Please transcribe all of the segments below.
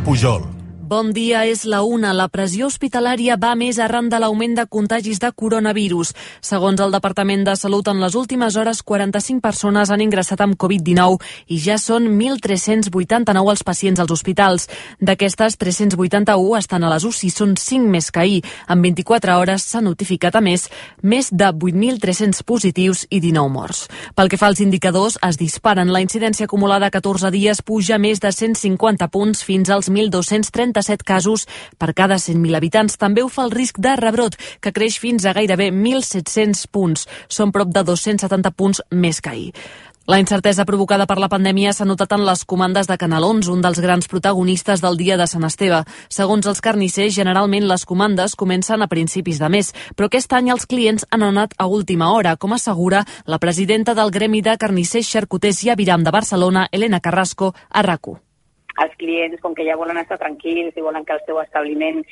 Pujol. Bon dia, és la una. La pressió hospitalària va més arran de l'augment de contagis de coronavirus. Segons el Departament de Salut, en les últimes hores 45 persones han ingressat amb Covid-19 i ja són 1.389 els pacients als hospitals. D'aquestes, 381 estan a les UCI, són 5 més que ahir. En 24 hores s'ha notificat, a més, més de 8.300 positius i 19 morts. Pel que fa als indicadors, es disparen. La incidència acumulada a 14 dies puja més de 150 punts fins als 1.230 47 casos per cada 100.000 habitants. També ho fa el risc de rebrot, que creix fins a gairebé 1.700 punts. Són prop de 270 punts més que ahir. La incertesa provocada per la pandèmia s'ha notat en les comandes de canalons, un dels grans protagonistes del dia de Sant Esteve. Segons els carnissers, generalment les comandes comencen a principis de mes, però aquest any els clients han anat a última hora, com assegura la presidenta del Gremi de Carnissers, Xarcuters i Aviram de Barcelona, Elena Carrasco, a RACU els clients, com que ja volen estar tranquils i volen que el seu establiment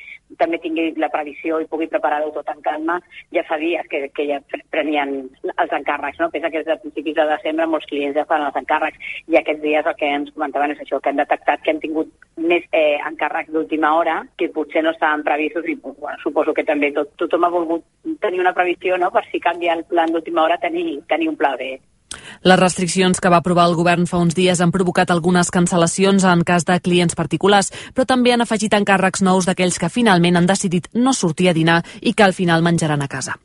també tingui la previsió i pugui preparar-ho tot en calma, ja fa dies que, que ja prenien els encàrrecs. No? Pensa que des de principis de desembre molts clients ja fan els encàrrecs i aquests dies el que ens comentaven és això, que han detectat que han tingut més eh, encàrrecs d'última hora que potser no estaven previstos i bueno, suposo que també tot, tothom ha volgut tenir una previsió no? per si canvia el plan d'última hora tenir, tenir un pla B. Les restriccions que va aprovar el govern fa uns dies han provocat algunes cancel·lacions en cas de clients particulars, però també han afegit encàrrecs nous d'aquells que finalment han decidit no sortir a dinar i que al final menjaran a casa.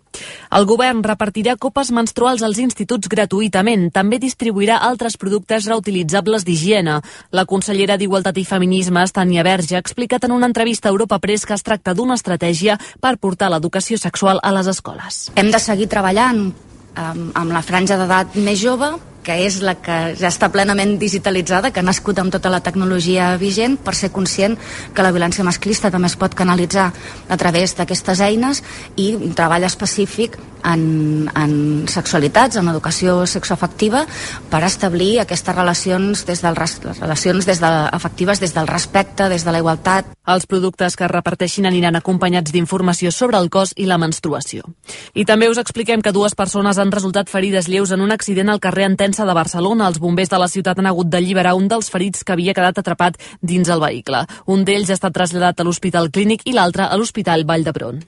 El govern repartirà copes menstruals als instituts gratuïtament. També distribuirà altres productes reutilitzables d'higiene. La consellera d'Igualtat i Feminismes, Tania Verge, ha explicat en una entrevista a Europa Press que es tracta d'una estratègia per portar l'educació sexual a les escoles. Hem de seguir treballant amb, amb la franja d'edat més jove que és la que ja està plenament digitalitzada, que ha nascut amb tota la tecnologia vigent, per ser conscient que la violència masclista també es pot canalitzar a través d'aquestes eines i un treball específic en, en sexualitats, en educació sexoafectiva, per establir aquestes relacions des del, relacions des de, afectives des del respecte, des de la igualtat. Els productes que es reparteixin aniran acompanyats d'informació sobre el cos i la menstruació. I també us expliquem que dues persones han resultat ferides lleus en un accident al carrer Anten Defensa de Barcelona, els bombers de la ciutat han hagut d'alliberar un dels ferits que havia quedat atrapat dins el vehicle. Un d'ells ha estat traslladat a l'Hospital Clínic i l'altre a l'Hospital Vall d'Hebron.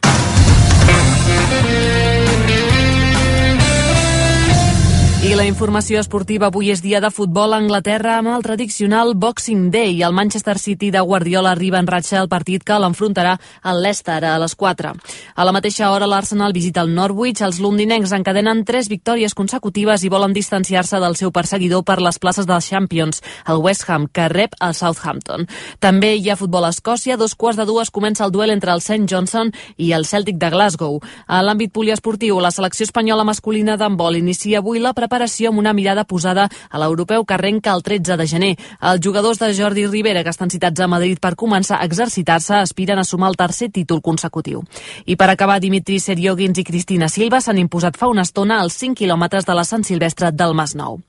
I la informació esportiva avui és dia de futbol a Anglaterra amb el tradicional Boxing Day. El Manchester City de Guardiola arriba en ratxa el partit que l'enfrontarà al Leicester a les 4. A la mateixa hora l'Arsenal visita el Norwich. Els londinencs encadenen tres victòries consecutives i volen distanciar-se del seu perseguidor per les places dels Champions, el West Ham, que rep el Southampton. També hi ha futbol a Escòcia. Dos quarts de dues comença el duel entre el St. Johnson i el Celtic de Glasgow. A l'àmbit poliesportiu, la selecció espanyola masculina d'handbol inicia avui la preparació preparació amb una mirada posada a l'europeu que arrenca el 13 de gener. Els jugadors de Jordi Rivera, que estan citats a Madrid per començar a exercitar-se, aspiren a sumar el tercer títol consecutiu. I per acabar, Dimitri Seriogins i Cristina Silva s'han imposat fa una estona als 5 quilòmetres de la Sant Silvestre del Masnou.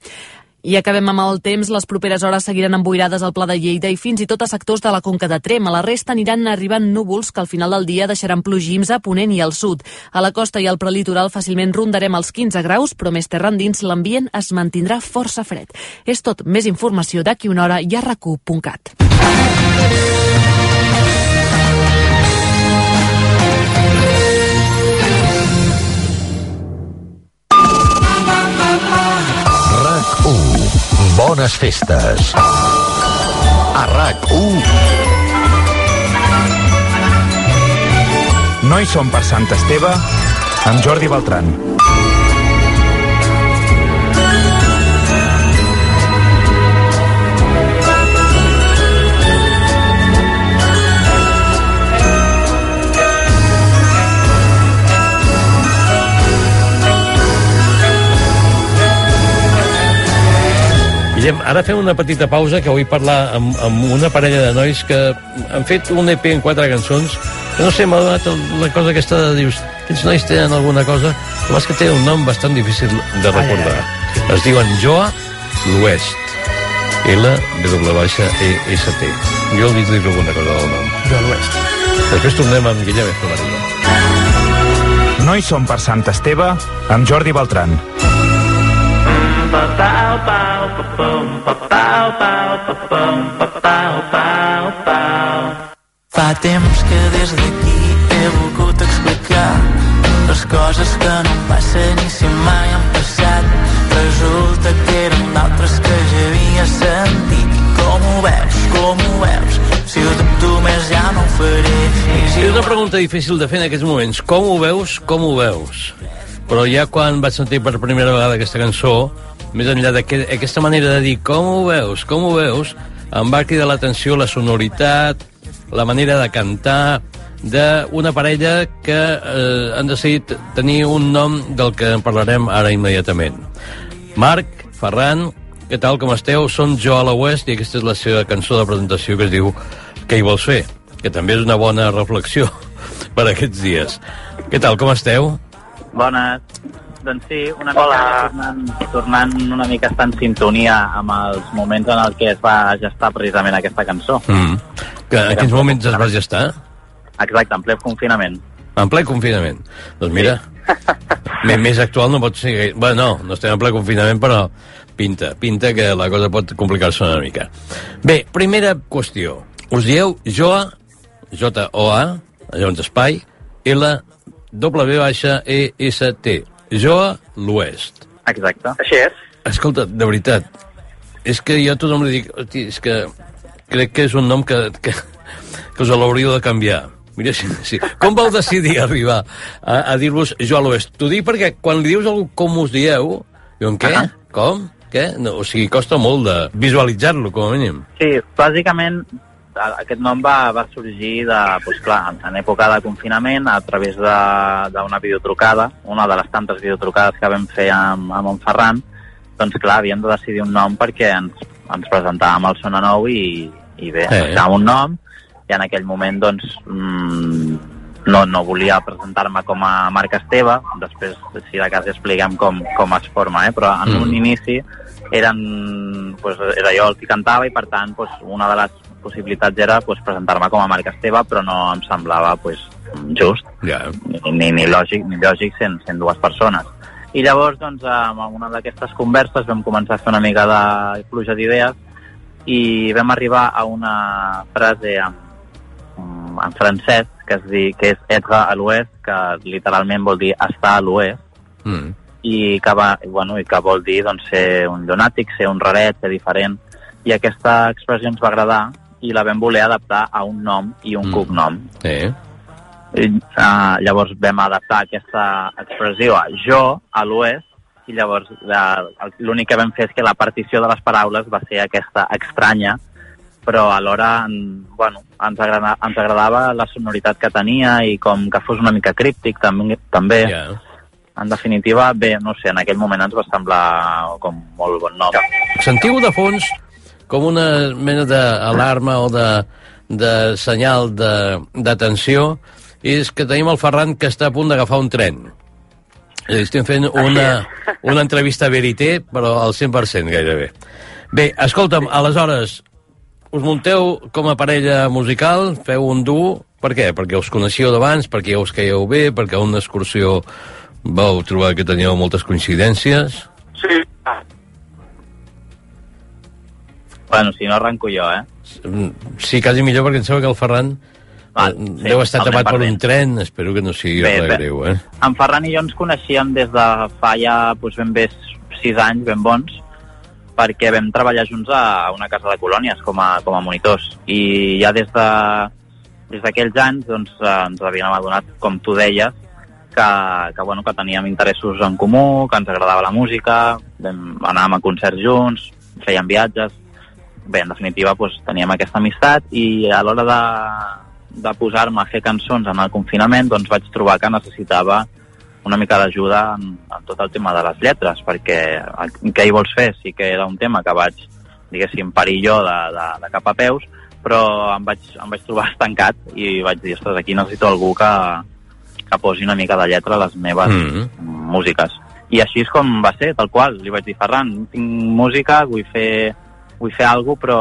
I acabem amb el temps. Les properes hores seguiran emboirades al Pla de Lleida i fins i tot a sectors de la Conca de Trem. A la resta aniran arribant núvols que al final del dia deixaran plogims a Ponent i al sud. A la costa i al prelitoral fàcilment rondarem els 15 graus, però més terra endins l'ambient es mantindrà força fred. És tot. Més informació d'aquí una hora i a racu.cat. Bones festes. A RAC1. No hi som per Sant Esteve amb Jordi Beltran. Guillem, ara fem una petita pausa que vull parlar amb, amb una parella de nois que han fet un EP en quatre cançons que no sé, m'ha donat la cosa aquesta de dius, aquests nois tenen alguna cosa? Però és que té un nom bastant difícil de recordar ai, ai. es diuen Joa l'Oest L-W-E-S-T jo li dic alguna cosa del nom. Joa l'Oest després tornem amb Guillem Efemerida No hi som per Sant Esteve amb Jordi Beltran. Pa-pau, Fa temps que des d'aquí he volgut explicar les coses que no em passen i si mai han passat resulta que eren d'altres que ja havia sentit com ho veus, com ho veus si ho dubto més ja no ho faré És una pregunta difícil de fer en aquests moments. Com ho veus, com ho veus? Però ja quan vaig sentir per primera vegada aquesta cançó, més enllà d'aquesta manera de dir com ho veus, com ho veus, em va cridar l'atenció la sonoritat, la manera de cantar, d'una parella que eh, han decidit tenir un nom del que en parlarem ara immediatament. Marc, Ferran, què tal, com esteu? Són Jo a la West i aquesta és la seva cançó de presentació que es diu Què hi vols fer? Que també és una bona reflexió per aquests dies. Què tal, com esteu? Bones. Doncs sí, una Hola. mica tornant, tornant una mica a estar en sintonia amb els moments en el que es va gestar precisament aquesta cançó. Mm. Que, en quins moments es va gestar? Exacte, en ple confinament. En ple confinament. Doncs mira, sí. més actual no pot ser... Bueno, no, no estem en ple confinament, però pinta, pinta que la cosa pot complicar-se una mica. Bé, primera qüestió. Us dieu JOA, J-O-A, llavors espai, L, W baixa E, S, T. JOA, l'Oest. Exacte. Així és. Escolta, de veritat, és que jo a tothom li dic, hosti, és que crec que és un nom que, que, que us l'hauríeu de canviar. Mira, sí, sí. Com vau decidir arribar a, a dir-vos jo a l'oest? T'ho dic perquè quan li dius algú com us dieu, diuen què? Ah. Com? Què? No, o sigui, costa molt de visualitzar-lo, com a mínim. Sí, bàsicament aquest nom va, va sorgir de, doncs clar, en època de confinament a través d'una videotrucada, una de les tantes videotrucades que vam fer amb, amb en Ferran, doncs clar, havíem de decidir un nom perquè ens, ens presentàvem al Sona Nou i, i bé, eh. ens un nom i en aquell moment doncs mmm, no, no volia presentar-me com a Marc Esteve, després si de cas expliquem com, com es forma, eh? però en mm. un inici eren, pues, era jo el que cantava i per tant pues, una de les possibilitats era pues, presentar-me com a Marc Esteve però no em semblava pues, just yeah. ni, ni, ni lògic, ni lògic sent, sent dues persones i llavors doncs, amb una d'aquestes converses vam començar a fer una mica de pluja d'idees i vam arribar a una frase en, en francès que, es di, que és être a l'oest, que literalment vol dir estar a l'oest, mm. i, que va, bueno, i que vol dir doncs, ser un llunàtic, ser un raret, ser diferent. I aquesta expressió ens va agradar i la vam voler adaptar a un nom i un mm. cognom. Sí. I, uh, llavors vam adaptar aquesta expressió a jo, a l'oest, i llavors l'únic que vam fer és que la partició de les paraules va ser aquesta estranya, però alhora bueno, ens, agrada, ens agradava la sonoritat que tenia i com que fos una mica críptic també. també. Yeah. En definitiva, bé, no sé, en aquell moment ens va semblar com molt bon nom. Sentiu de fons com una mena d'alarma o de, de senyal d'atenció és que tenim el Ferran que està a punt d'agafar un tren. Estem fent una, una entrevista Verité, però al 100% gairebé. Bé, escolta'm, aleshores, us munteu com a parella musical, feu un duo, per què? Perquè us coneixíeu d'abans, perquè ja us caigueu bé, perquè a una excursió vau trobar que teníeu moltes coincidències? Sí. Bueno, si no arranco jo, eh? Sí, quasi millor, perquè em sembla que el Ferran Ah, sí, Deu estar tapat per un tren, espero que no sigui bé, res greu, eh? En Ferran i jo ens coneixíem des de fa ja doncs, ben bé sis anys, ben bons, perquè vam treballar junts a una casa de colònies com a, com a monitors. I ja des de des d'aquells anys doncs, eh, ens havíem adonat, com tu deies, que, que, bueno, que teníem interessos en comú, que ens agradava la música, vam, anàvem a concerts junts, fèiem viatges... Bé, en definitiva, doncs, teníem aquesta amistat i a l'hora de, de posar-me a fer cançons en el confinament, doncs vaig trobar que necessitava una mica d'ajuda en, en tot el tema de les lletres, perquè què hi vols fer? Sí que era un tema que vaig, diguéssim, parir jo de, de, de cap a peus, però em vaig, em vaig trobar estancat i vaig dir, ostres, aquí necessito algú que, que posi una mica de lletra a les meves mm -hmm. músiques. I així és com va ser, tal qual. Li vaig dir, Ferran, tinc música, vull fer, vull fer alguna cosa, però,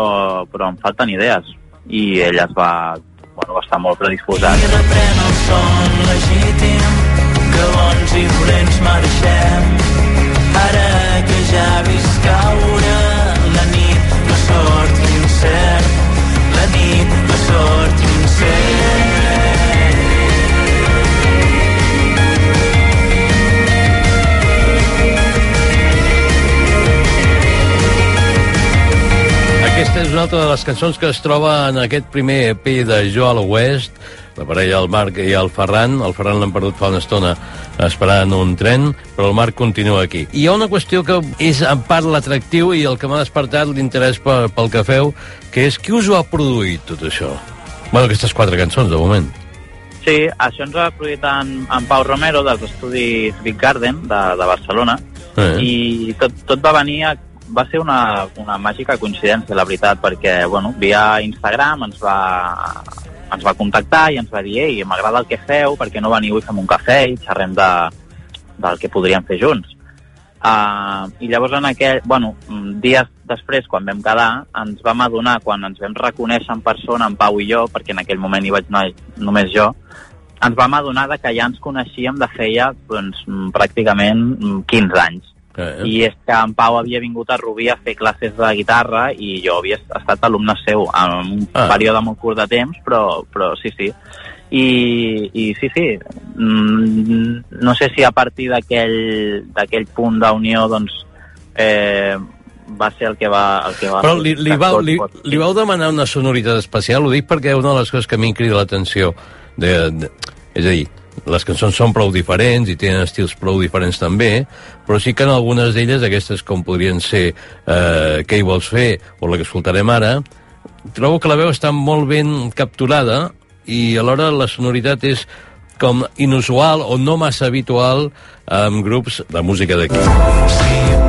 però em falten idees. I ell es va bueno, va estar molt predisposat. I reprèn el son legítim que bons i dolents marxem ara que ja he vist caure la nit, la sort i l'incert. La nit, la sort i Aquesta és una altra de les cançons que es troba en aquest primer EP de Joel West, la parella el Marc i el Ferran. El Ferran l'han perdut fa una estona esperant un tren, però el Marc continua aquí. I hi ha una qüestió que és en part l'atractiu i el que m'ha despertat l'interès pel, que feu, que és qui us ho ha produït, tot això? Bueno, aquestes quatre cançons, de moment. Sí, això ens ho ha produït en, en Pau Romero, dels estudis Big Garden, de, de Barcelona, Eh. i tot, tot va venir a, va ser una, una màgica coincidència, la veritat, perquè, bueno, via Instagram ens va, ens va contactar i ens va dir ei, m'agrada el que feu, perquè no veniu i fem un cafè i xerrem de, del que podríem fer junts. Uh, I llavors en aquell, bueno, dies després, quan vam quedar, ens vam adonar, quan ens vam reconèixer en persona, en Pau i jo, perquè en aquell moment hi vaig anar només jo, ens vam adonar de que ja ens coneixíem de feia doncs, pràcticament mm, 15 anys. Eh. I és que en Pau havia vingut a Rubí a fer classes de guitarra i jo havia estat alumne seu en un Ah. període molt curt de temps, però, però sí, sí. I, i sí, sí, mm, no sé si a partir d'aquell punt d'unió doncs, eh, va ser el que va... El que va Però li, li, vau, tot li, li vau demanar una sonoritat especial? Ho dic perquè una de les coses que a mi em crida l'atenció, de, de, és a dir, les cançons són prou diferents i tenen estils prou diferents també, però sí que en algunes d'elles, aquestes com podrien ser eh, Què hi vols fer o la que escoltarem ara, trobo que la veu està molt ben capturada i alhora la sonoritat és com inusual o no massa habitual amb grups de música d'aquí. Si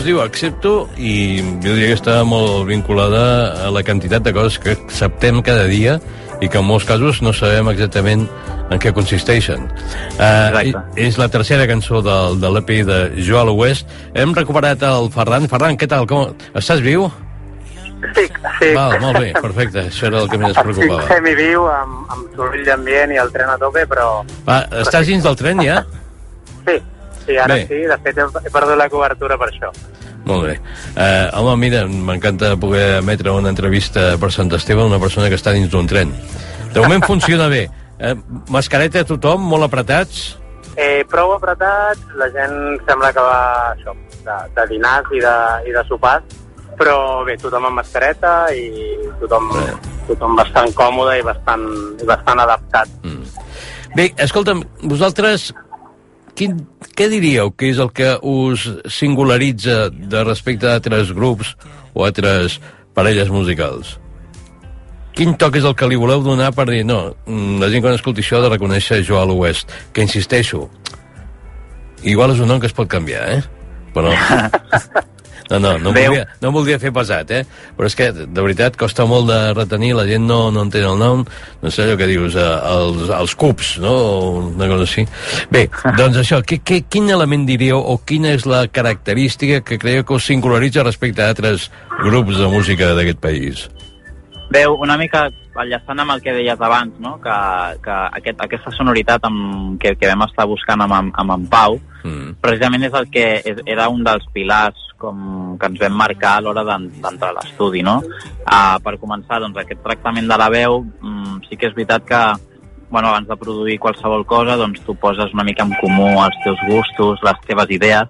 es diu Accepto i jo diria que està molt vinculada a la quantitat de coses que acceptem cada dia i que en molts casos no sabem exactament en què consisteixen. Uh, és la tercera cançó del, de l'EP de Joel West. Hem recuperat el Ferran. Ferran, què tal? Com... Estàs viu? Sí, sí. Val, molt bé, perfecte. Això era el que més Estic preocupava. semiviu, amb, amb soroll d'ambient i el tren a tope, però Va, estàs dins del tren ja? sí, sí, ara Bé. sí. De fet, he, perdut la cobertura per això. Molt bé. Uh, home, mira, m'encanta poder emetre una entrevista per Sant Esteve a una persona que està dins d'un tren. De moment funciona bé. Uh, mascareta a tothom, molt apretats. Eh, prou apretat, la gent sembla que va això, de, de dinars i de, i de sopars, però bé, tothom amb mascareta i tothom, tothom bastant còmode i bastant, i bastant adaptat. Bé, escolta'm, vosaltres quin, què diríeu que és el que us singularitza de respecte a altres grups o altres parelles musicals? Quin toc és el que li voleu donar per dir, no, mm, la gent quan escolti això ha de reconèixer Joel West, que insisteixo, igual és un nom que es pot canviar, eh? Però... No, no, no Veu. voldria, no voldria fer pesat, eh? Però és que, de veritat, costa molt de retenir, la gent no, no entén el nom, no sé allò que dius, eh, els, els cups, no? O una cosa així. Bé, doncs això, que, que, quin element diríeu o quina és la característica que creieu que us singularitza respecte a altres grups de música d'aquest país? Veu, una mica enllaçant amb el que deies abans, no? que, que aquest, aquesta sonoritat amb, que, que vam estar buscant amb, amb en Pau, Mm. precisament és el que és, era un dels pilars com, que ens vam marcar a l'hora d'en- d'entrar a l'estudi. No? Uh, per començar, doncs, aquest tractament de la veu, mm, sí que és veritat que bueno, abans de produir qualsevol cosa, doncs tu poses una mica en comú els teus gustos, les teves idees,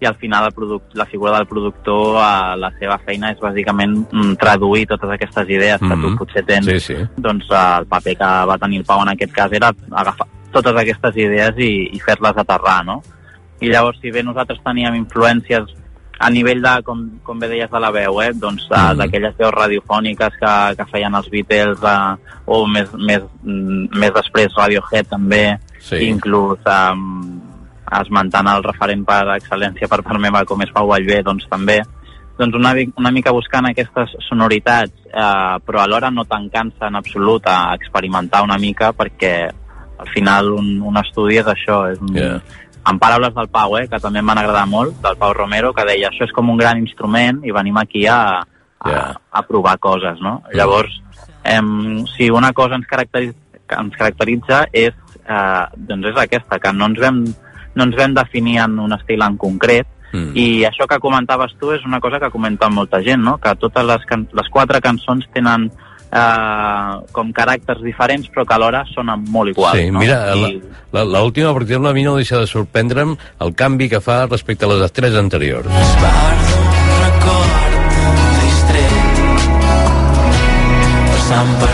i al final el produc la figura del productor, eh, la seva feina és bàsicament mm, traduir totes aquestes idees que tu Mhm. potser tens. Sí, sí. Doncs eh, el paper que va tenir el Pau en aquest cas era agafar totes aquestes idees i, i fer-les aterrar, no? I llavors, si bé nosaltres teníem influències a nivell de, com, com bé deies, de la veu, eh? doncs eh, Mhm. d'aquelles veus radiofòniques que, que feien els Beatles eh, o més, més, mm, més després Radiohead també, Sí. inclús um, esmentant el referent per excel·lència per part meva com és Pau Vallvé, doncs també doncs una, una mica buscant aquestes sonoritats, eh, però alhora no tancant-se en absolut a experimentar una mica perquè al final un, un estudi és això, és un, Yeah. en paraules del Pau, eh, que també em van agradar molt, del Pau Romero, que deia això és com un gran instrument i venim aquí a, a, Yeah. a provar coses, no? Llavors, em, si una cosa ens caracteritza, ens caracteritza és, eh, doncs és aquesta, que no ens vam, no ens vam definir en un estil en concret, Mm. i això que comentaves tu és una cosa que comenta molta gent, no? que totes les, can les quatre cançons tenen eh, com caràcters diferents però que alhora sonen molt iguals. Sí, no? mira, I, la- la- l'última, per exemple, a mi no deixa de sorprendre'm el canvi que fa respecte a les tres anteriors. d'un record distret passant per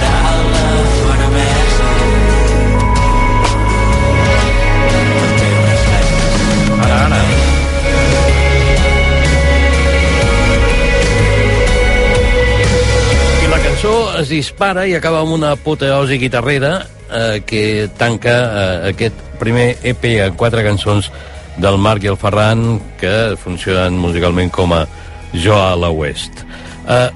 es dispara i acaba amb una apoteosi guitarrera eh, que tanca eh, aquest primer EP a quatre cançons del Marc i el Ferran que funcionen musicalment com a Jo a la West. Eh,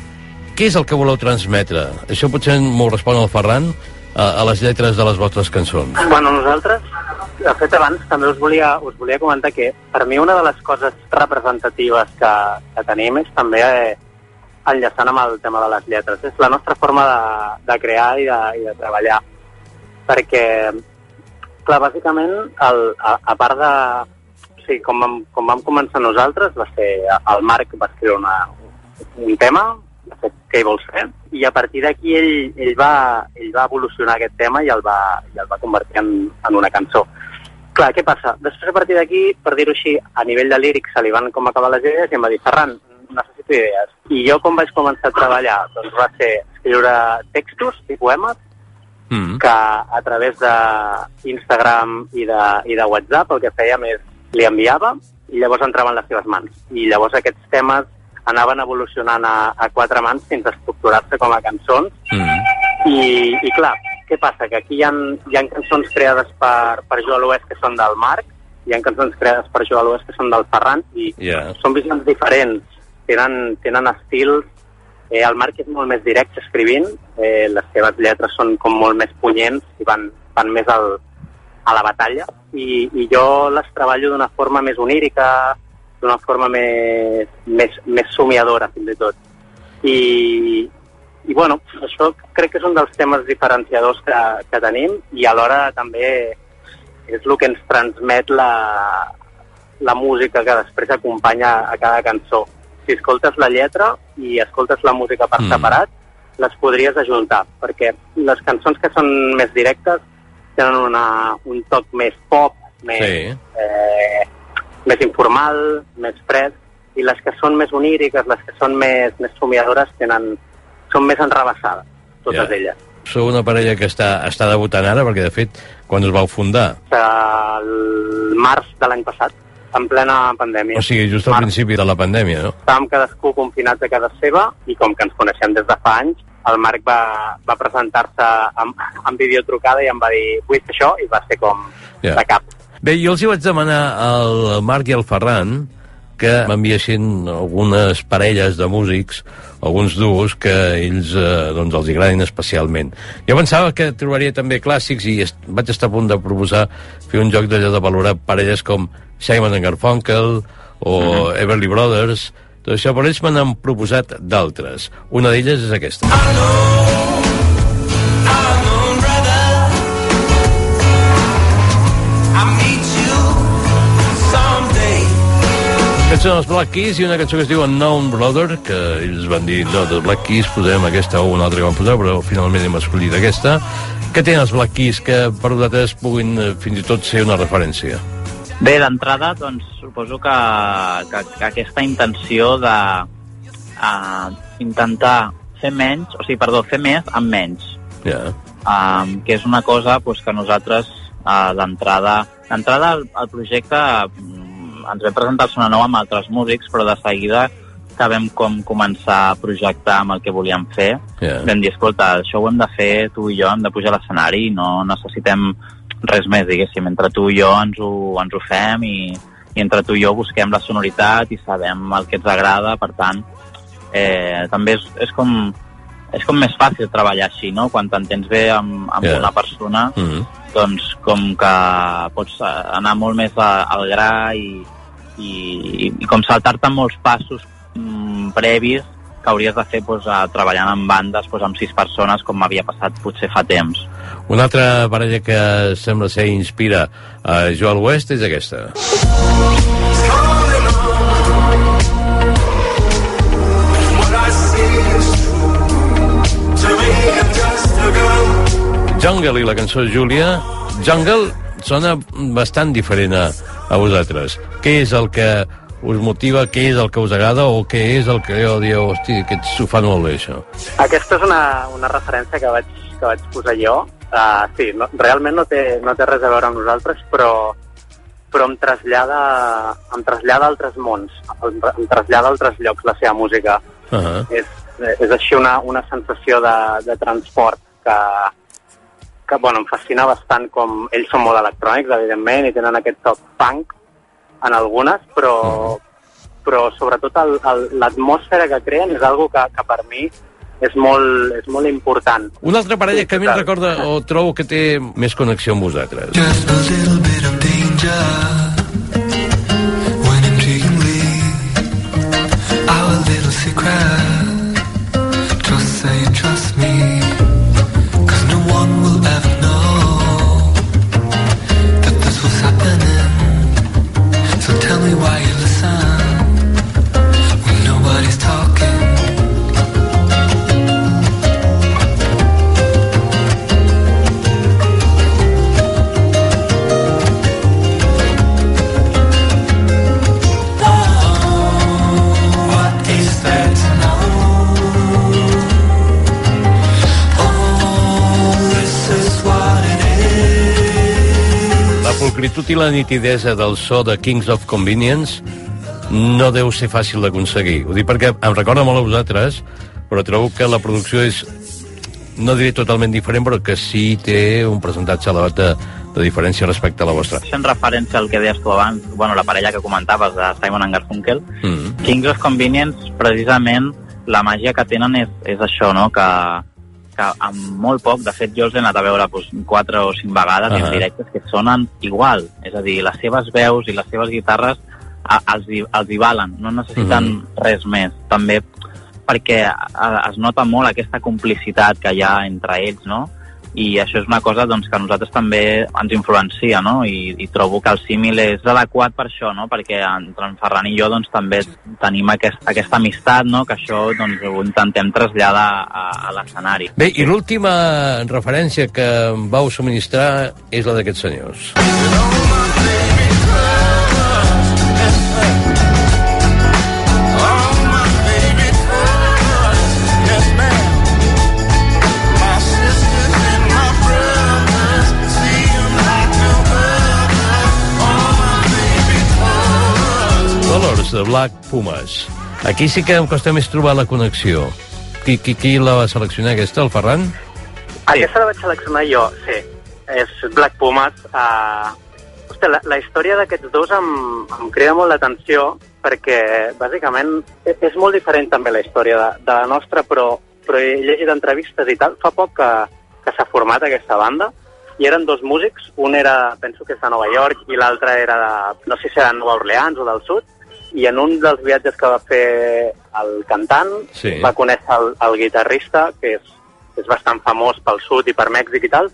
què és el que voleu transmetre? Això potser m'ho respon el Ferran a, a les lletres de les vostres cançons. Bueno, nosaltres, de fet, abans també us volia, us volia comentar que per mi una de les coses representatives que, que tenim és també eh, enllaçant amb el tema de les lletres. És la nostra forma de, de crear i de, i de treballar. Perquè, clar, bàsicament, el, a, a part de... O sigui, com vam, com vam començar nosaltres, va ser el Marc va escriure una, un tema, de fet, què hi vols fer? I a partir d'aquí ell, ell, va, ell va evolucionar aquest tema i el va, i el va convertir en, en una cançó. Clar, què passa? Després, a partir d'aquí, per dir-ho així, a nivell de lírics se li van com acabar les idees i em va dir, Ferran, idees. I jo com vaig començar a treballar? Doncs va ser escriure textos i poemes Mm. que a través d'Instagram i, de, i de WhatsApp el que fèiem és li enviava i llavors entraven les seves mans. I llavors aquests temes anaven evolucionant a, a quatre mans fins a estructurar-se com a cançons. Mm. I, I clar, què passa? Que aquí hi ha, hi ha cançons creades per, per Jo a l'Oest que són del Marc, hi ha cançons creades per Jo a l'Oest que són del Ferran, i Yeah. són visions diferents, tenen, tenen estils Eh, el Marc és molt més directe escrivint, eh, les seves lletres són com molt més punyents i van, van més al, a la batalla, i, i jo les treballo d'una forma més onírica, d'una forma més, més, més somiadora, fins i tot. I, i bueno, això crec que és un dels temes diferenciadors que, que tenim i alhora també és el que ens transmet la, la música que després acompanya a cada cançó. Si escoltes la lletra i escoltes la música per Mm. separat, les podries ajuntar, perquè les cançons que són més directes tenen una, un toc més pop, més, Sí. eh, més informal, més fred, i les que són més oníriques, les que són més, més somiadores, tenen, són més enrabassades, totes Ja. elles. Sou una parella que està, està debutant ara, perquè, de fet, quan us vau fundar? El març de l'any passat, en plena pandèmia. O sigui, just al Març. principi de la pandèmia, no? estàvem cadascú confinats a casa seva i com que ens coneixem des de fa anys, el Marc va, va presentar-se amb, amb videotrucada i em va dir vull fer això i va ser com Ja. de cap. Bé, jo els hi vaig demanar al Marc i al Ferran que m'enviessin algunes parelles de músics, alguns duos que ells eh, doncs els agradin especialment. Jo pensava que trobaria també clàssics i est vaig estar a punt de proposar fer un joc d'allò de valorar parelles com Simon and Garfunkel o Everly Brothers, tot això, però ells me n'han proposat d'altres. Una d'elles és aquesta. Aquests són els Black Keys i una cançó que es diu Unknown Brother, que ells van dir, no, dels Black Keys posem aquesta o una altra que van posar, però finalment hem escollit aquesta. Què tenen els Black Keys que per vosaltres puguin eh, fins i tot ser una referència? Bé, d'entrada, doncs, suposo que, que, que aquesta intenció de uh, intentar fer menys, o sigui, perdó, fer més amb menys, Ja. um, que és una cosa pues, que nosaltres uh, d'entrada d'entrada el, el projecte mm, ens vam presentar al Sona Nou amb altres músics però de seguida vam com començar a projectar amb el que volíem fer Ja. vam dir, escolta, això ho hem de fer tu i jo, hem de pujar a l'escenari no necessitem res més, diguéssim. Entre tu i jo ens ho, ens ho fem i, i entre tu i jo busquem la sonoritat i sabem el que ens agrada, per tant, eh, també és, és com és com més fàcil treballar així, no? Quan t'entens bé amb, amb yeah. una persona, Mm -hmm. doncs com que pots eh, anar molt més a, al gra i, i, i com saltar-te molts passos mm, previs que hauries de fer doncs, a, treballant en bandes doncs, amb sis persones com m'havia passat potser fa temps. Una altra parella que sembla ser inspira a Joel West és aquesta. Jungle i la cançó Júlia. Jungle sona bastant diferent a, a vosaltres. Què és el que us motiva, què és el que us agrada o què és el que jo dieu, hosti, que s'ho fan molt bé, això? Aquesta és una, una referència que vaig, que vaig posar jo. Uh, sí, no, realment no té, no té res a veure amb nosaltres, però, però em trasllada, em trasllada a altres mons, em, em trasllada a altres llocs la seva música. Uh -huh. És, és així una, una sensació de, de transport que, que bueno, em fascina bastant com ells són molt electrònics, evidentment, i tenen aquest toc punk en algunes, però, però sobretot l'atmosfera que creen és algo que, que per mi és molt, és molt important. Una altra parella que a mi em recorda o trobo que té més connexió amb vosaltres. Just a little bit of danger pulcritud i la nitidesa del so de Kings of Convenience no deu ser fàcil d'aconseguir. Ho dic perquè em recorda molt a vosaltres, però trobo que la producció és, no diré totalment diferent, però que sí té un percentatge elevat de, de diferència respecte a la vostra. Fent referència al que deies tu abans, bueno, la parella que comentaves de Simon and Garfunkel, Mm. Kings of Convenience, precisament, la màgia que tenen és, és això, no?, que, que amb molt poc, de fet jo els he anat a veure doncs, quatre o cinc vegades Ahà. en directes que sonen igual, és a dir, les seves veus i les seves guitarres a, els, hi- els hi valen, no necessiten Mhm. res més. També perquè a, es nota molt aquesta complicitat que hi ha entre ells, no? I això és una cosa doncs, que a nosaltres també ens influencia, no? I, i trobo que el símil és adequat per això, no? Perquè entre en Ferran i jo doncs, també tenim aquest, aquesta amistat, no? Que això doncs, ho intentem traslladar a, a l'escenari. Bé, i l'última referència que em vau subministrar és la d'aquests senyors. De Black Pumas. Aquí sí que em costa més trobar la connexió. Qui, qui, qui la va seleccionar aquesta, el Ferran? Aquesta la vaig seleccionar jo, sí. És Black Pumas. Uh, hòstia, la, la història d'aquests dos em, em crida molt l'atenció perquè, bàsicament, e- és molt diferent també la història de, de la nostra, però, però he llegit entrevistes i tal. Fa poc que, que s'ha format aquesta banda i eren dos músics. Un era, penso que és de Nova York, i l'altre era de, no sé si era de Nova Orleans o del sud, i en un dels viatges que va fer el cantant Sí. va conèixer el, el guitarrista, que és, és bastant famós pel sud i per Mèxic i tal,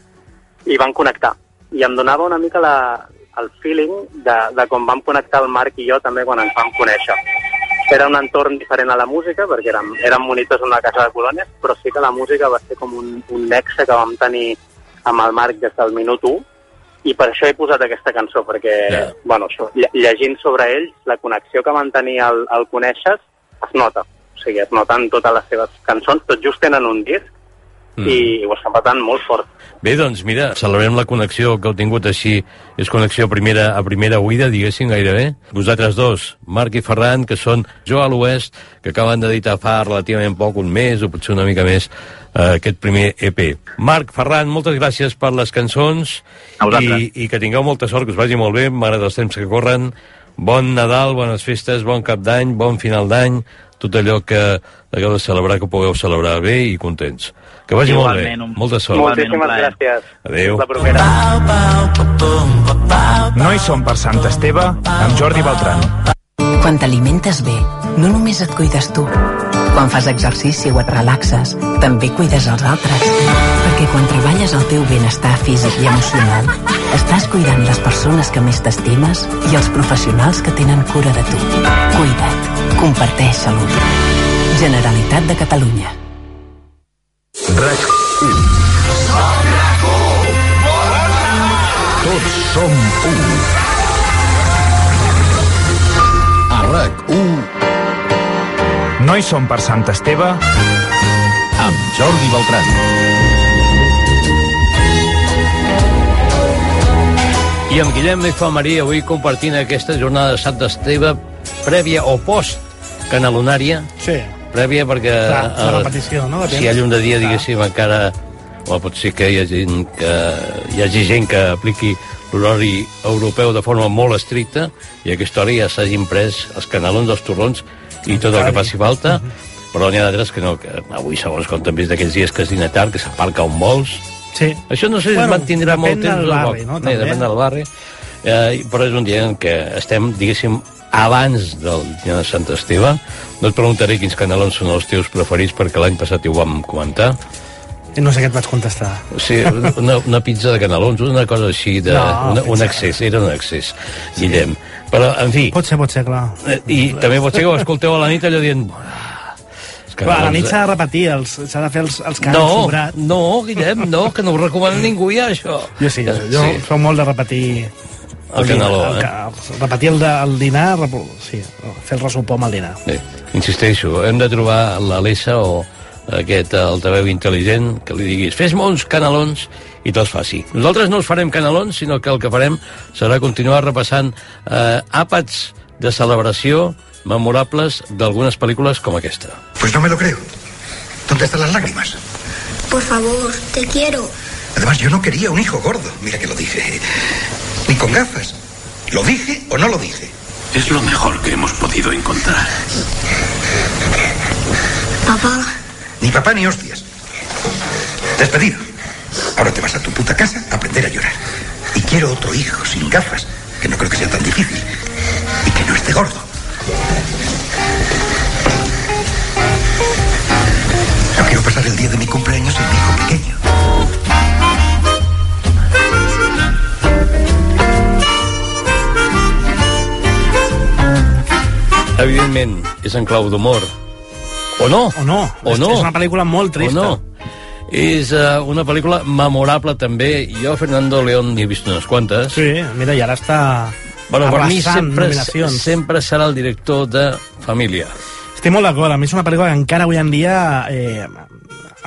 i van connectar. I em donava una mica la, el feeling de, de com vam connectar el Marc i jo també quan ens vam conèixer. Era un entorn diferent a la música, perquè érem, érem monitors en una casa de colònies, però sí que la música va ser com un, un nexe que vam tenir amb el Marc des del minut 1, i per això he posat aquesta cançó, perquè, Ja. bueno, això, lle- llegint sobre ells, la connexió que van tenir al, al conèixer es nota. O sigui, es nota en totes les seves cançons, tot just tenen un disc, mm. i ho estan patant molt fort. Bé, doncs mira, celebrem la connexió que heu tingut així, és connexió a primera, a primera oïda, diguéssim, gairebé. Vosaltres dos, Marc i Ferran, que són Jo a l'Oest, que acaben d'editar fa relativament poc, un mes o potser una mica més, eh, aquest primer EP. Marc, Ferran, moltes gràcies per les cançons i, i que tingueu molta sort, que us vagi molt bé, m'agrada els temps que corren. Bon Nadal, bones festes, bon cap d'any, bon final d'any, tot allò que hagueu de celebrar, que pugueu celebrar bé i contents. Que vagi Igualment, molt un- bé. Molta sort. Un Moltíssimes gràcies. Adéu. La propera. No hi som per Sant Esteve amb Jordi Beltran. Quan t'alimentes bé, no només et cuides tu. Quan fas exercici o et relaxes, també cuides els altres. Perquè quan treballes el teu benestar físic i emocional, estàs cuidant les persones que més t'estimes i els professionals que tenen cura de tu. Cuida't. Comparteix salut. Generalitat de Catalunya. RAC 1. Tots som un. A RAC 1 No hi som per Sant Esteve amb Jordi Beltran. I amb Guillem F. Maria avui compartint aquesta jornada de Sant Esteve prèvia o post canalonària Sí. Prèvia perquè Clar, la repetició, no? Depèn. si hi ha llum de dia Clar. diguéssim encara o pot ser que hi hagi, que hi hagi gent que apliqui l'horari europeu de forma molt estricta i a aquesta hora ja s'hagin pres els canalons, els torrons i tot el que Clar. faci falta però n'hi ha d'altres que no, que avui segons com també és d'aquells dies que es dina tard, que s'aparca on vols Sí. això no sé si Bueno, es mantindrà molt depèn temps del o barri, no? També. depèn del barri. Eh, però és un dia en què estem, diguéssim, abans del dia de Sant Esteve. No et preguntaré quins canelons són els teus preferits, perquè l'any passat ho vam comentar. I no sé què et vaig contestar. Sigui, una, una pizza de canelons, una cosa així, de, No, una, un excés, era un excés, Guillem. Però, en fi, Pot ser, pot ser, clar. eh, i també pot ser que ho escolteu a la nit allò dient... "Ah, els Clar, a la nit eh, s'ha de repetir, els- s'ha de fer els, els que han no, sobrat. no, Guillem, no, que no ho recomana ningú ja, això. Jo sí, jo, jo Sí. soc molt de repetir... El caneló, dinar, el, eh? ca- Repetir el, de, el dinar, sí, fer el ressupor amb el dinar. Bé, insisteixo, hem de trobar l'Alessa o aquest altaveu intel·ligent que li diguis fes-me uns canelons i te'ls faci. Nosaltres no us farem canelons, sinó que el que farem serà continuar repassant eh, àpats de celebració memorables d'algunes pel·lícules com aquesta. Pues no me lo creo. ¿Dónde están las lágrimas? Por favor, te quiero. Además, yo no quería un hijo gordo. Mira que lo dije. Ni con gafas. ¿Lo dije o no lo dije? Es lo mejor que hemos podido encontrar. Papá, Ni papá ni hostias. Despedido. Ahora te vas a tu puta casa a aprender a llorar. Y quiero otro hijo sin gafas, que no creo que sea tan difícil. Y que no esté gordo. No quiero pasar el día de mi cumpleaños sin mi hijo pequeño. Evidentment, és en clau d'humor. O no. O no. O És- no. és una pel·lícula molt trista. O no. És uh, una pel·lícula memorable també. Jo, Fernando León, n'he vist unes quantes. Sí, mira, i ara està Bueno, per mi sempre, nominacions. sempre serà el director de Família. Estic molt d'acord, a mi és una pel·lícula que encara avui en dia eh,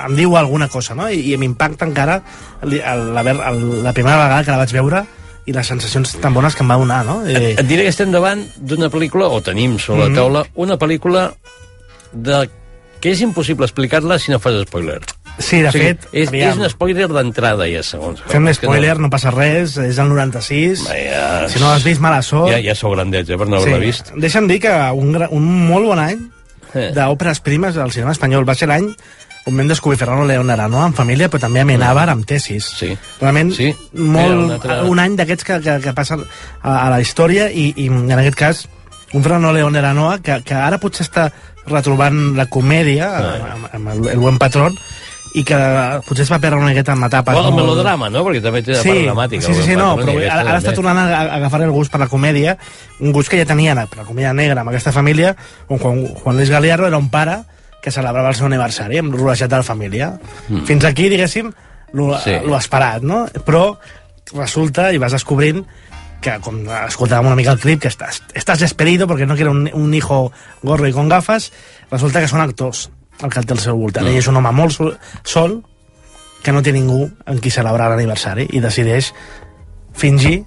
em diu alguna cosa, no? I, i m'impacta encara el, el, la, el, la primera vegada que la vaig veure i les sensacions tan bones que em va donar, no? Eh, Et diré que estem davant d'una pel·lícula, o tenim sobre Mhm. la taula, una pel·lícula de que és impossible explicar-la si no fas spoiler. Sí, de O sigui, fet, és, aviam. és un spoiler d'entrada, ja, segons. Fem que spoiler, no. passa res, és el 96. Ja, Si no l'has vist, mala sort. Ja, ja sou grandets, eh, per no haver-la vist. Deixa'm dir que un, un molt bon any Eh. d'òperes primes del cinema espanyol va ser l'any on vam descobrir Ferrano León Arano en família, però també Amenábar amb tesis. Sí. Realment, Sí. molt, Era un altre- un any d'aquests que, que, que passen a, a la història i, i en aquest cas un Fernando León Aranoa que, que ara potser està retrobant la comèdia Ah. amb, amb el, el buen patrón i que potser es va perdre una miqueta en etapes Bueno, el melodrama, no? Perquè també té la sí, part dramàtica. Sí, sí, sí, no, però ara, ara està tornant a, agafar el gust per la comèdia, un gust que ja tenien per la comèdia negra amb aquesta família, on Juan, Juan Luis Galiardo era un pare que celebrava el seu aniversari amb rodejat de la família. Mm. Fins aquí, diguéssim, lo, Sí. lo esperat, no? Però resulta, i vas descobrint, que com escoltàvem una mica el clip, que estàs, estàs despedido perquè no quiere un, un hijo gordo i con gafas, resulta que són actors el que té al seu voltant. Mm. Ell és un home molt sol, sol que no té ningú en qui celebrar l'aniversari i decideix fingir,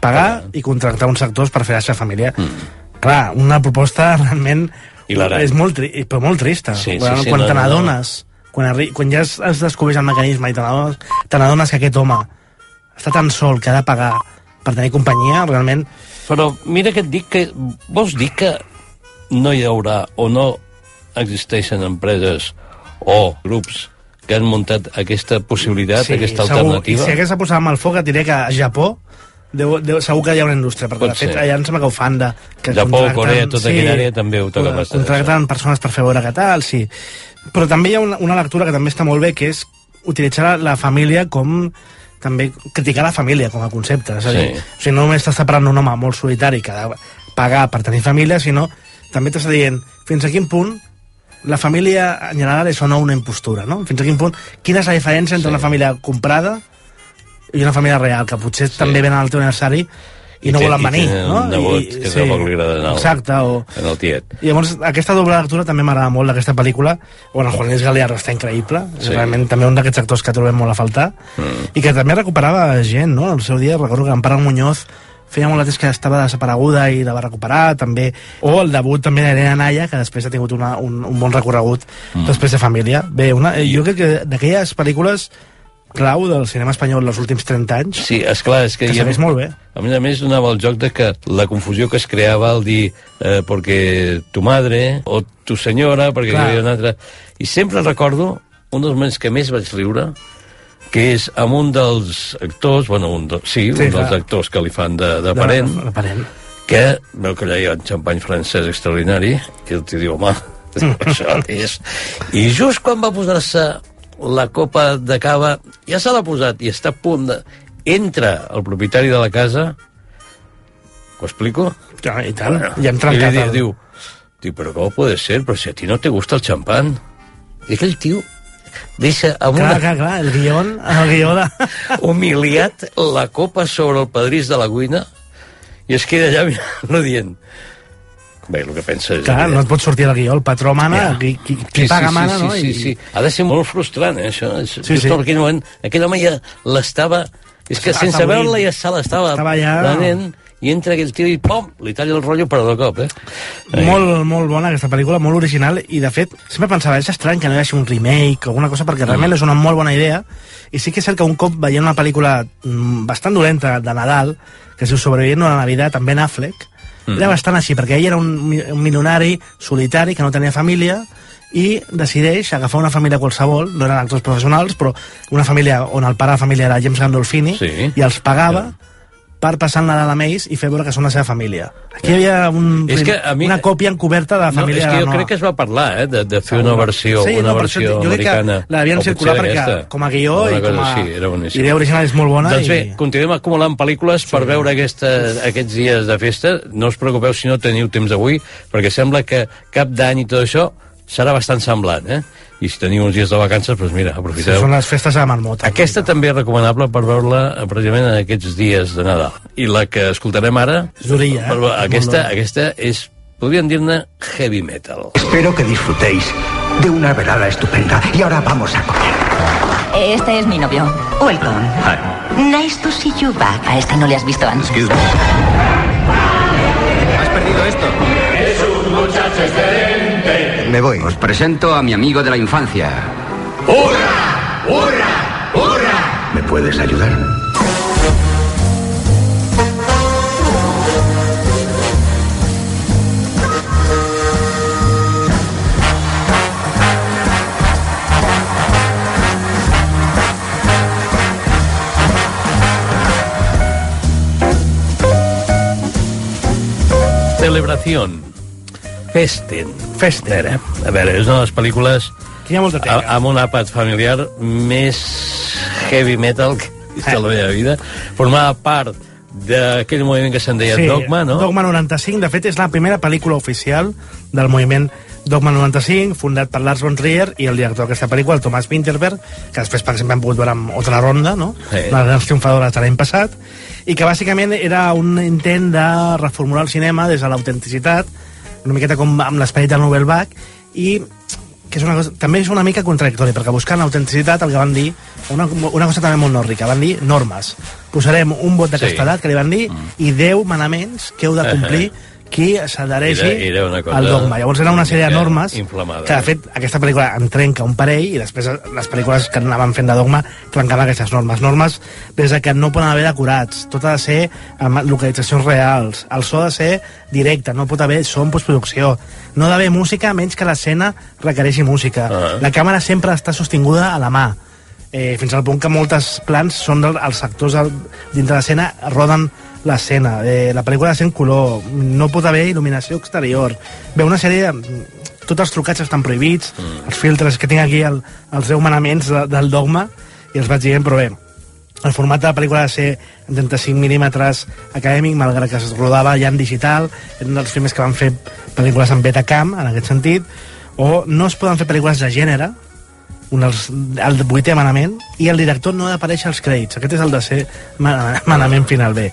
pagar i contractar uns actors per fer la seva família. Mm. Clar, una proposta realment Hilarant. és molt, tri però molt trista. Sí, sí, quan sí, quan no, te no, no. n'adones, quan, quan ja es, es descobreix el mecanisme i te n'adones n'adones que aquest home està tan sol que ha de pagar per tenir companyia, realment... Però mira que et dic que... Vols dir que no hi haurà o no existeixen empreses o grups que han muntat aquesta possibilitat, aquesta segur. alternativa? I si hagués de posar amb el foc, et diré que a Japó deu, deu, segur que hi ha una indústria, perquè Pot de fet ser. allà em sembla que ho fan de... Que Japó, Corea, tota aquella àrea també ho toca bastant, Contracten persones per fer veure que tal, sí. Però també hi ha una, una lectura que també està molt bé, que és utilitzar la, la família com també criticar la família com a concepte, és a dir, Sí. o sigui, no només t'està separant un home molt solitari que ha de pagar per tenir família, sinó també t'està dient fins a quin punt la família en general és o no una impostura, no? Fins a quin punt, quina és la diferència entre Sí. una família comprada i una família real, que potser sí. també venen al teu aniversari i, I no té- volen i venir, tenen no? un nebot I- que tampoc li agrada anar Exacte, o... En el tiet. I llavors, aquesta doble lectura també m'agrada molt d'aquesta pel·lícula. Bueno, el Juan Luis Galeano està increïble. Sí. Sí. Realment també un d'aquests actors que trobem molt a faltar. Mm. I que també recuperava gent, no? El seu dia, recordo que Amparo Muñoz feia molt de temps que estava desapareguda i la va recuperar, també. O el debut també d'Elena Naya, que després ha tingut una, un, un bon recorregut Mm. després de Família. Bé, una, jo crec que d'aquelles pel·lícules clau del cinema espanyol els últims 30 anys, Sí, esclar, és que... que hi ha- segueix molt bé. A més a més, donava el joc de que la confusió que es creava al dir eh, perquè tu madre o tu senyora, perquè hi Clar. havia una altra... I sempre recordo un dels moments que més vaig riure, que és amb un dels actors, bueno, un de, sí, Sí, un dels clar. actors que li fan de, de parent, De, de parent. que veu que allà hi ha un xampany francès extraordinari, i el tio diu, home, això és... I just quan va posar-se la copa de cava, ja se l'ha posat i està a punt de... Entra el propietari de la casa, ¿ho explico? Ja, I tant, ja hem trencat I li el- diu, diu, però com puede ser? Però si a ti no te gusta el champán. I aquell tio deixa amb Clar, una clar, clar, el guion, el guió de... humiliat la copa sobre el pedrís de la cuina i es queda allà mirant-lo dient bé, el que pensa és Clar, no et pot sortir del guió, el patró mana, Ja. qui, qui, qui Sí, paga sí, mana, sí, no? Sí, I- sí. Ha de ser molt frustrant, eh, això. Sí, Sí, sí. En aquell moment, aquell home ja l'estava... És que sense veure-la ja se l'estava ja- prenent i entra aquell tio i pom, li talla el rotllo per de cop, eh? Molt, molt bona aquesta pel·lícula, molt original i de fet, sempre pensava, és estrany que no hi hagi un remake o alguna cosa perquè realment és una molt bona idea i sí que és cert que un cop veient una pel·lícula mm, bastant dolenta de Nadal que es diu Sobreviviendo a la Navidad amb Ben Affleck Mm. era bastant així, perquè ell era un, un milionari solitari que no tenia família i decideix agafar una família qualsevol, no eren actors professionals, però una família on el pare de la família era James Gandolfini, Sí. i els pagava per passar el Nadal amb ells i fer veure que són la seva família. Aquí hi havia un, És que a mi- una còpia encoberta de la No, família és que jo Nova. crec que es va parlar, eh, de, de fer una versió, Sí, una no, per això versió jo crec que americana. la devien o circular potser perquè aquesta. com a guió i com a així, era boníssim. idea original és molt bona Doncs i- bé, continuem acumulant pel·lícules per veure aquesta, aquests dies de festa. No us preocupeu si no teniu temps avui, perquè sembla que cap d'any i tot això serà bastant semblant, eh? I si teniu uns dies de vacances, doncs mira, Sí, aprofiteu. són les festes de la marmota. Aquesta també és recomanable per veure-la eh, precisament en aquests dies de Nadal. I la que escoltarem ara... És durilla, eh? per- Aquesta, aquesta és, podríem dir-ne, heavy metal. Espero que disfrutéis de una velada estupenda. Y ahora vamos a comer. Este es mi novio. Welcome. Nice to see you back. A este no le has visto antes. ¿Has perdido esto? Me voy. Os presento a mi amigo de la infancia. ¡Hurra! ¡Hurra! ¡Hurra! ¿Me puedes ayudar? Celebración. Festen. Festen. A veure, a veure, és una de les pel·lícules Aquí hi ha molta a, tela. amb un àpat familiar més heavy metal que he vist a la meva vida. Formava part d'aquell moviment que se'n deia Dogma, no? Dogma 95, de fet, és la primera pel·lícula oficial del moviment Dogma 95, fundat per Lars von Trier i el director d'aquesta pel·lícula, el Thomas Winterberg, que després, per exemple, hem pogut veure amb Otra Ronda, no? Sí. una de les triomfadores de l'any passat, i que bàsicament era un intent de reformular el cinema des de l'autenticitat, una miqueta com amb l'esperit del Novel Bach, i que és una cosa, també és una mica contradictori, perquè buscant autenticitat el que van dir, una, una cosa també molt nòrdica, van dir normes. Posarem un vot de Sí. castedat, que li van dir, i 10 manaments que heu de complir qui s'adhereixi al dogma. Llavors era una sèrie de normes inflamada. que, de fet, aquesta pel·lícula en trenca un parell i després les pel·lícules que anaven fent de dogma trencaven aquestes normes. Normes des de que no poden haver decorats, tot ha de ser amb localitzacions reals, el so ha de ser directe, no pot haver so en postproducció, no ha d'haver música menys que l'escena requereixi música. Ah. La càmera sempre està sostinguda a la mà, eh, fins al punt que moltes plans són del, els actors al, dintre l'escena roden l'escena. Eh, la pel·lícula en color, no pot haver il·luminació exterior. Bé, una sèrie... de- Tots els trucats estan prohibits, mm. els filtres que tinc aquí, el, els 10 manaments de, del dogma, i els vaig dient, però bé, el format de la pel·lícula ha de ser en 35 mil·límetres acadèmic, malgrat que es rodava ja en digital, eren dels primers que van fer pel·lícules en Betacam, en aquest sentit, o no es poden fer pel·lícules de gènere, un dels, el vuitè manament, i el director no ha d'aparèixer als crèdits. Aquest és el de ser mana- manament final bé.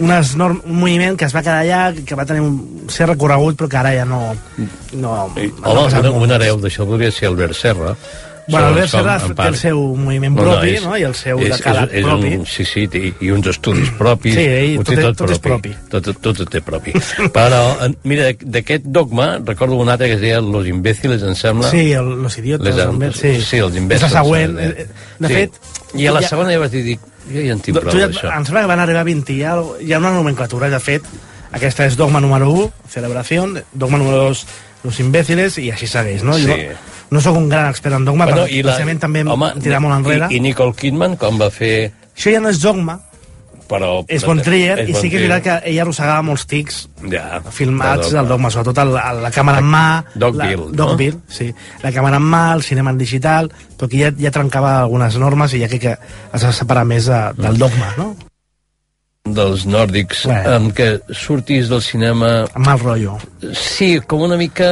Unes norm, un moviment que es va quedar allà, que va tenir un ser recorregut, però que ara ja no... no, I, no home, passa un, un hereu d'això podria ser Albert Serra. Bueno, Albert Serra té el seu moviment propi, és- no? I el seu és, decàleg és, és propi. Un, sí, sí, i, i uns estudis propis. Sí, ell tot és- tot és propi. Tot, tot ho té propi. Però, mira, d'aquest dogma, recordo un altre que es deia Los imbéciles, em sembla. Sí, el, los idiotes, Les, també, sí. sí, els imbècils. És la següent. eh, eh, De sí. fet... I a la ja- segona ja vaig dir, dic, jo ja en tinc prou ja, d'això. em sembla que van arribar a 20 hi ha, hi ha una nomenclatura, de fet, aquesta és dogma número 1, celebració, dogma número 2, los imbéciles, i així segueix, no? Sí. Jo no sóc un gran expert en dogma, Bueno, però la- també em home, tirar molt enrere. I, I Nicole Kidman, com va fer... Això ja no és dogma, Però, és bon trier, és i bon sí que és veritat que ella arrossegava molts tics ja, filmats de del dogma, sobretot el, el, la càmera en mà... Dogville, la, no? Dogville, sí. La càmera en mà, el cinema en digital, però aquí ja, ja trencava algunes normes i ja crec que es va separar més de, del dogma, no? dels nòrdics, Bueno. amb que surtis del cinema... Amb mal rotllo. Sí, com una mica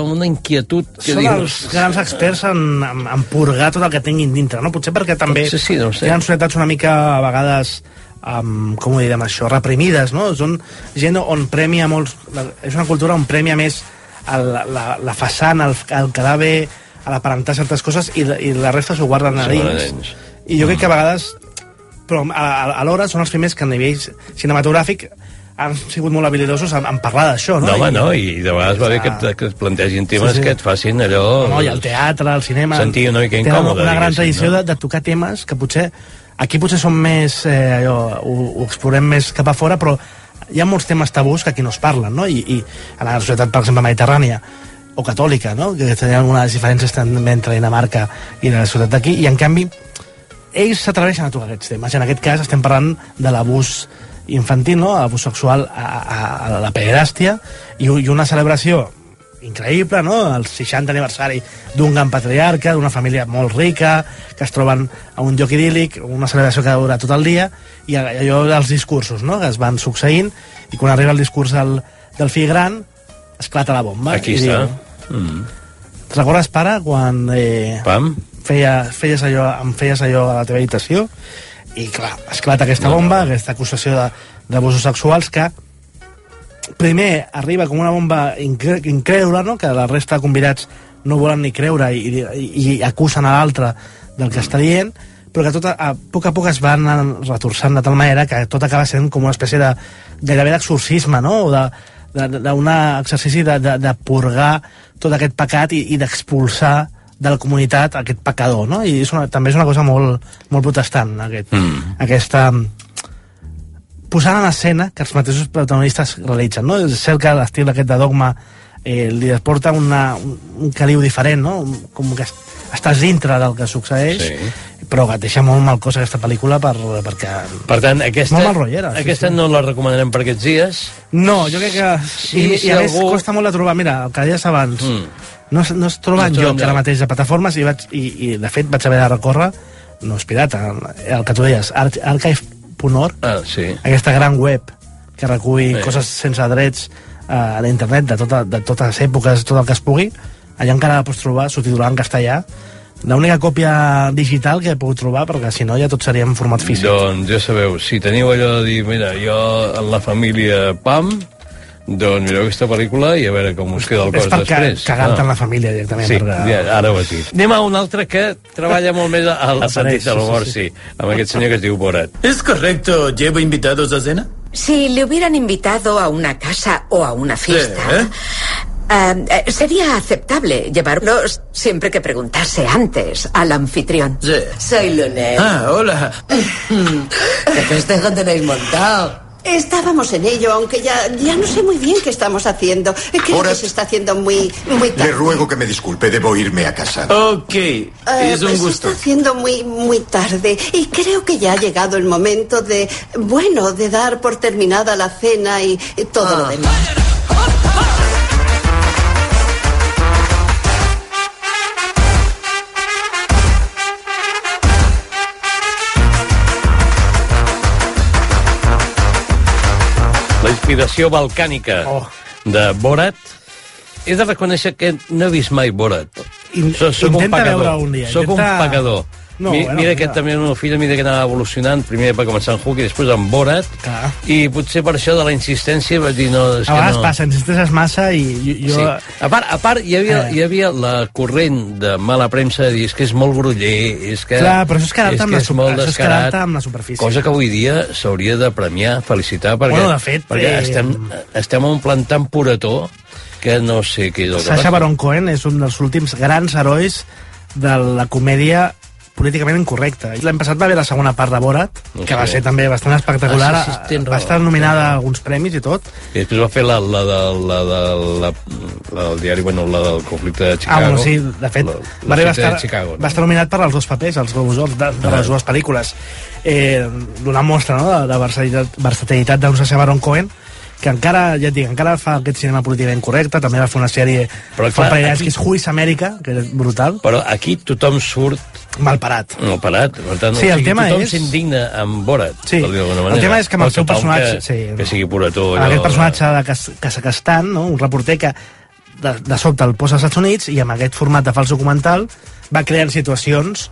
amb una inquietud que Són dius... els grans experts en, en, en purgar tot el que tinguin dintre, no? Potser perquè també Sí, sí, no sé. hi ha societats una mica a vegades um, com ho direm això, reprimides, no? Són gent on premia molts... la- És una cultura on premia més el, la, la façana, el, el quedar bé, a l'aparentar certes coses i, i la resta s'ho guarden a dins. I jo crec que a vegades però alhora són els primers que a nivell cinematogràfic han sigut molt habilidosos en, en parlar d'això, no? No, home, no, i de vegades va bé que, et, que et plantegin temes Sí, sí. que et facin allò... No, i el teatre, el cinema... Sentir una mica tenen incòmode, una gran tradició no? de, de tocar temes que potser... Aquí potser som més... Eh, allò, ho, ho explorem més cap a fora, però hi ha molts temes tabús que aquí no es parlen, no? I, i a la societat, per exemple, mediterrània o catòlica, no? que tenen algunes diferències també entre Dinamarca i la societat d'aquí, i en canvi ells s'atreveixen a tocar aquests temes. En aquest cas estem parlant de l'abús infantil, no? l'abús sexual a, a, a la pederàstia i, i una celebració increïble, no? el 60 aniversari d'un gran patriarca, d'una família molt rica, que es troben a un lloc idíl·lic, una celebració que dura tot el dia, i allò dels discursos, no?, que es van succeint, i quan arriba el discurs del, del fill gran, esclata la bomba. Aquí està. Diu, Mm. Te'n recordes, pare, quan eh, Pam? feia, feies allò, em feies allò a la teva habitació i clar, esclata aquesta bomba, aquesta acusació de- d'abusos sexuals que primer arriba com una bomba incre incrèdula, no? que la resta de convidats no volen ni creure i, i, i acusen a l'altre del que està dient, però que tot a, a poc a poc es van retorçant de tal manera que tot acaba sent com una espècie de gairebé d'exorcisme, no? o de, d'un exercici de, de, de purgar tot aquest pecat i, i d'expulsar de la comunitat aquest pecador, no? I és una, també és una cosa molt, molt protestant, aquest, Mm. aquesta posant en escena que els mateixos protagonistes realitzen, no? És cert que l'estil aquest de dogma eh, li porta una, un, un caliu diferent, no? Com que est- estàs dintre del que succeeix, Sí. però que et deixa molt mal cos aquesta pel·lícula per, perquè... Per tant, aquesta, Molt mal rotllera, sí, aquesta sí. no la recomanarem per aquests dies. No, jo crec que... Sí, I, si i a més algú- costa molt de trobar, mira, el que deies abans, Mm. no, no es troba No enlloc ara mateix de plataformes i, vaig, i, i de fet vaig haver de recórrer no és pirata, el que tu deies Ar archive.org Ah, sí. aquesta gran web que recull Sí. coses sense drets eh, a l'internet de, tota, de totes les èpoques, tot el que es pugui allà encara la pots trobar subtitulat en castellà l'única còpia digital que he pogut trobar perquè si no ja tot seria en format físic Doncs ja sabeu, si teniu allò de dir, mira, jo en la família PAM, doncs mireu aquesta pel·lícula i a veure com us queda el És cos per ca- després. cagar-te Ah. en la família directament. Sí, perquè- ja, ara ho has dit. Anem a un altre que treballa molt més al sentit de l'humor, sí, sí, sí, amb aquest senyor que es diu Borat. ¿Es correcto? ¿Llevo invitados a cena? Si le hubieran invitado a una casa o a una fiesta, ¿Eh? eh, eh, sería aceptable llevarlos siempre que preguntase antes al anfitrión. Sí. Soy Lunet. Ah, hola. ¿Qué festejo tenéis montado? Estábamos en ello, aunque ya, ya no sé muy bien qué estamos haciendo. Creo que se está haciendo muy, muy Le tarde. ruego que me disculpe, debo irme a casa. Ok, Eh, es un Se gusto. está haciendo muy, muy tarde y creo que ya ha llegado el momento de, bueno, de dar por terminada la cena y, y todo lo demás. La inspiració balcànica Oh. de Borat. He de reconèixer que no he vist mai Borat. In- So- soc un pecador. un dia, Soc intenta- un pecador. No, Mi, bueno, mira que mira. també el meu fill a mesura que anava evolucionant, primer va començar en Hook i després en Borat, Clar. i potser per això de la insistència vaig dir no, és A que vegades no. passa, insisteixes massa i jo... Sí. A part, a part hi, havia, Eh. hi havia la corrent de mala premsa de dir és que és molt groller, és que... Clar, però això és quedar-te amb que la és quedar-te amb la superfície. Cosa que avui dia s'hauria de premiar, felicitar, perquè, Bueno, de fet, perquè eh, estem, estem en un plan tan puretó que no sé què és el que Sacha. Baron Cohen és un dels últims grans herois de la comèdia políticament incorrecta. L'any passat va haver la segona part de Borat, que va ser també bastant espectacular. Ah, sí, sí, va estar nominada a alguns premis i tot. I després va fer la, la, de, la, de, la, la del diari, bueno, la del conflicte de Ah, Chicago. bueno, sí, de fet, la, va, la arribar a fita de estar, Chicago, va estar nominat per als dos papers, els Globus d'Or de, de Ah. les dues pel·lícules. Eh, donant mostra no, de, de versatilitat, versatilitat d'un Sacha Baron Cohen, que encara, ja et dic, encara fa aquest cinema políticament correcte, també va fer una sèrie Però, clar, parell aquí- que és Who is America, que és brutal. Però aquí tothom surt Malparat. Malparat. Per tant, Sí, o el sigui, tema tothom és- s'indigna amb Borat, Sí, per dir d'alguna el manera. tema és que amb el O seu personatge- Que, sí. que sigui puretó. amb aquest personatge de Kazakhstan, no? un reporter que de, de sobte el posa als Estats Units i amb aquest format de fals documental va creant situacions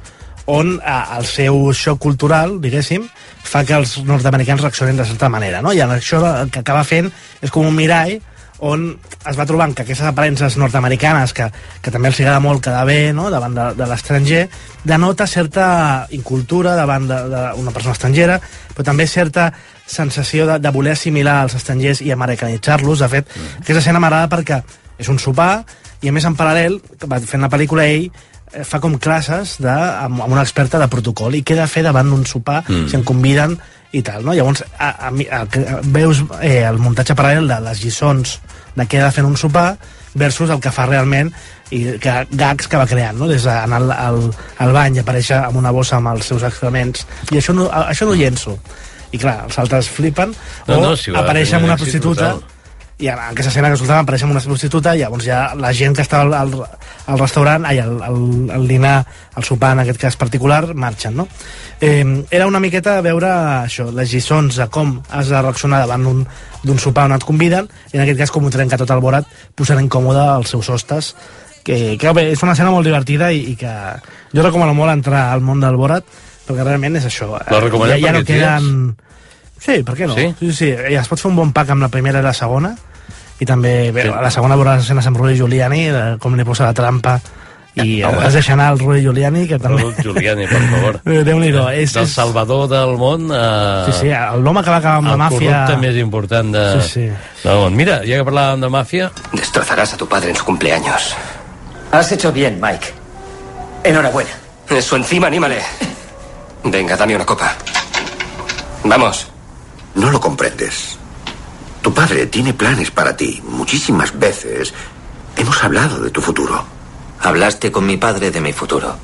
on a, el seu xoc cultural, diguéssim, fa que els nord-americans reaccionin de certa manera, no? I això el que acaba fent és com un mirall on es va trobant que aquestes aparences nord-americanes, que, que també els agrada molt quedar bé no? davant de, de l'estranger, denota certa incultura davant d'una persona estrangera, però també certa sensació de, de voler assimilar els estrangers i americanitzar-los. De fet, mm. aquesta escena m'agrada perquè és un sopar i, a més, en paral·lel, fent la pel·lícula ell, eh, fa com classes de, amb, amb una experta de protocol i què he de fer davant d'un sopar Mm. mm. si em conviden i tal, no? Llavors, a, a, a, a, veus eh, el muntatge paral·lel de les lliçons de què he de fer en un sopar versus el que fa realment i que, gags que va creant, no? des d'anar al, al, al bany i aparèixer amb una bossa amb els seus excrements i això no, això no ho llenço i clar, els altres flipen No, o no, si tenir amb un una prostituta brutal. I en aquesta escena que escoltàvem apareix amb una prostituta i llavors ja la gent que estava al, al, al restaurant, ai, al, al, al dinar, al sopar en aquest cas particular, marxen, no? Eh, era una miqueta veure això, les lliçons de com has de reaccionar davant d'un sopar on et conviden, i en aquest cas com ho trenca tot el Borat, posant incòmode els seus hostes, que, que bé, és una escena molt divertida i, i que jo recomano molt entrar al món del Borat, perquè realment és això. eh, La recomanem ja, ja no queden... Sí, per què no? Sí? sí, sí. Es pot fer un bon pack amb la primera i la segona, i també, bé, Sí. a la segona veuràs escenes amb Rudy Giuliani, de com li posa la trampa, i Home. has deixat anar el Rudy Giuliani, que també... Raúl Giuliani, per favor. Eh, Déu-n'hi-do. És, Del és... salvador del món a... Sí, sí, l'home que va acabar amb la el màfia... corrupte més important de... Sí, sí. del món. Mira, ja que parlàvem de màfia... Destrozarás a tu padre en su cumpleaños. Has hecho bien, Mike. Enhorabuena. Eso encima, anímale. Venga, dame una copa. Vamos. No lo comprendes. Tu padre tiene planes para ti. Muchísimas veces hemos hablado de tu futuro. Hablaste con mi padre de mi futuro.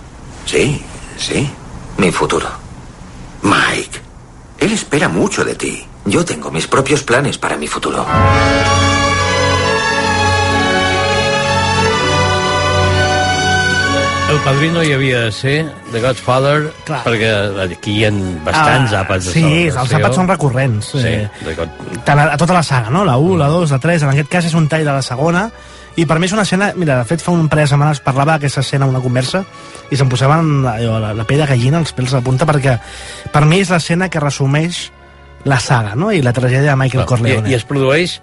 Sí, sí. Mi futuro. Mike, él espera mucho de ti. Yo tengo mis propios planes para mi futuro. El padrino hi havia de ser, The Godfather, Clar. perquè aquí hi ha bastants Ah, àpats de Sí, els àpats són recurrents. Sí, Eh, de God... tant a, a tota la saga, no? La 1, la 2, la 3, en aquest cas és un tall de la segona, i per mi és una escena... Mira, de fet, fa un parell de setmanes parlava d'aquesta escena en una conversa i se'm posaven allò, la, la pell de gallina, els pèls a punta, perquè per mi és l'escena que resumeix la saga, no? I la tragèdia de Michael I, Corleone. I es produeix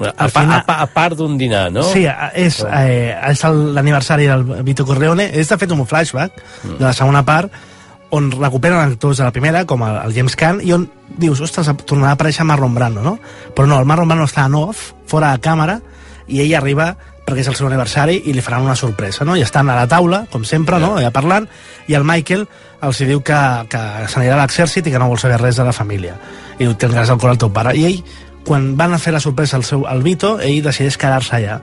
A, Al pa, final- a, pa, a part d'un dinar, no? Sí, és, eh, és l'aniversari del Vito Corleone. És, de fet, un flashback Mm. de la segona part on recuperen actors de la primera, com el, el James Caan, i on dius, ostres, tornarà a aparèixer Marlon Brando, no? Però no, el Marlon Brando està en off, fora de càmera, i ell arriba perquè és el seu aniversari i li faran una sorpresa, no? I estan a la taula, com sempre, no? Ja parlant, i el Michael els diu que, que s'anirà a l'exèrcit i que no vol saber res de la família. I diu, tindràs el cor al teu pare. I ell, quan van a fer la sorpresa al, seu, al Vito, ell decideix quedar-se allà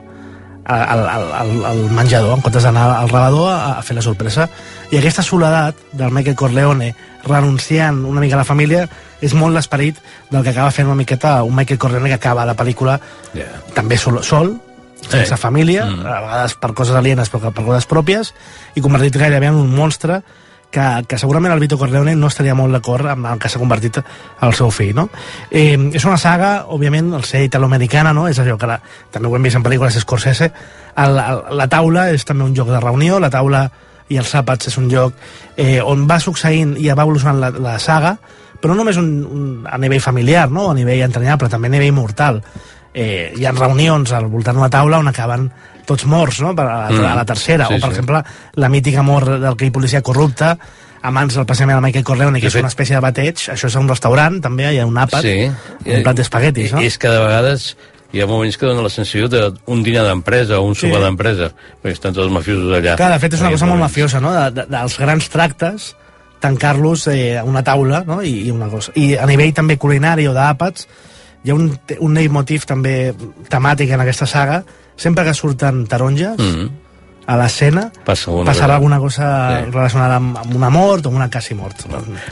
al, al, al, al menjador, en comptes d'anar al rebedor a, a fer la sorpresa. I aquesta soledat del Michael Corleone renunciant una mica a la família és molt l'esperit del que acaba fent una miqueta un Michael Corleone que acaba la pel·lícula Yeah. també sol, sol sense Eh. família, Mm. a vegades per coses alienes però per coses pròpies, i convertit gairebé en un monstre que, que segurament el Vito Corleone no estaria molt d'acord amb el que s'ha convertit el seu fill, no? Eh, és una saga, òbviament, el ser italoamericana, no? És allò que la, també ho hem vist en pel·lícules Scorsese. El, el, la taula és també un joc de reunió, la taula i els àpats és un lloc eh, on va succeint i va evolucionant la, la saga, però no només un, un, a nivell familiar, no? a nivell entranyable, també a nivell mortal. Eh, hi ha reunions al voltant d'una taula on acaben tots morts, no? Per a, la, Mm. a la tercera, Sí, o per sí. exemple la mítica mort del que policia corrupte a mans del precisament de Michael Corleone, que De és fet- una espècie de bateig, això és un restaurant, també, hi ha un àpat, Sí. un plat d'espaguetis, no? És que de vegades hi ha moments que dona la sensació d'un dinar d'empresa o un Sí. sopar d'empresa, perquè estan tots els mafiosos allà. Clar, de fet és una cosa molt mafiosa, no? De, de, dels grans tractes, tancar-los eh, a una taula, no? I, I una cosa. I a nivell també culinari o d'àpats, hi ha un, un leitmotiv també temàtic en aquesta saga, sempre que surten taronges Mm. a l'escena, Passa alguna passarà alguna cosa Sí. relacionada amb, amb una mort o amb una quasi mort.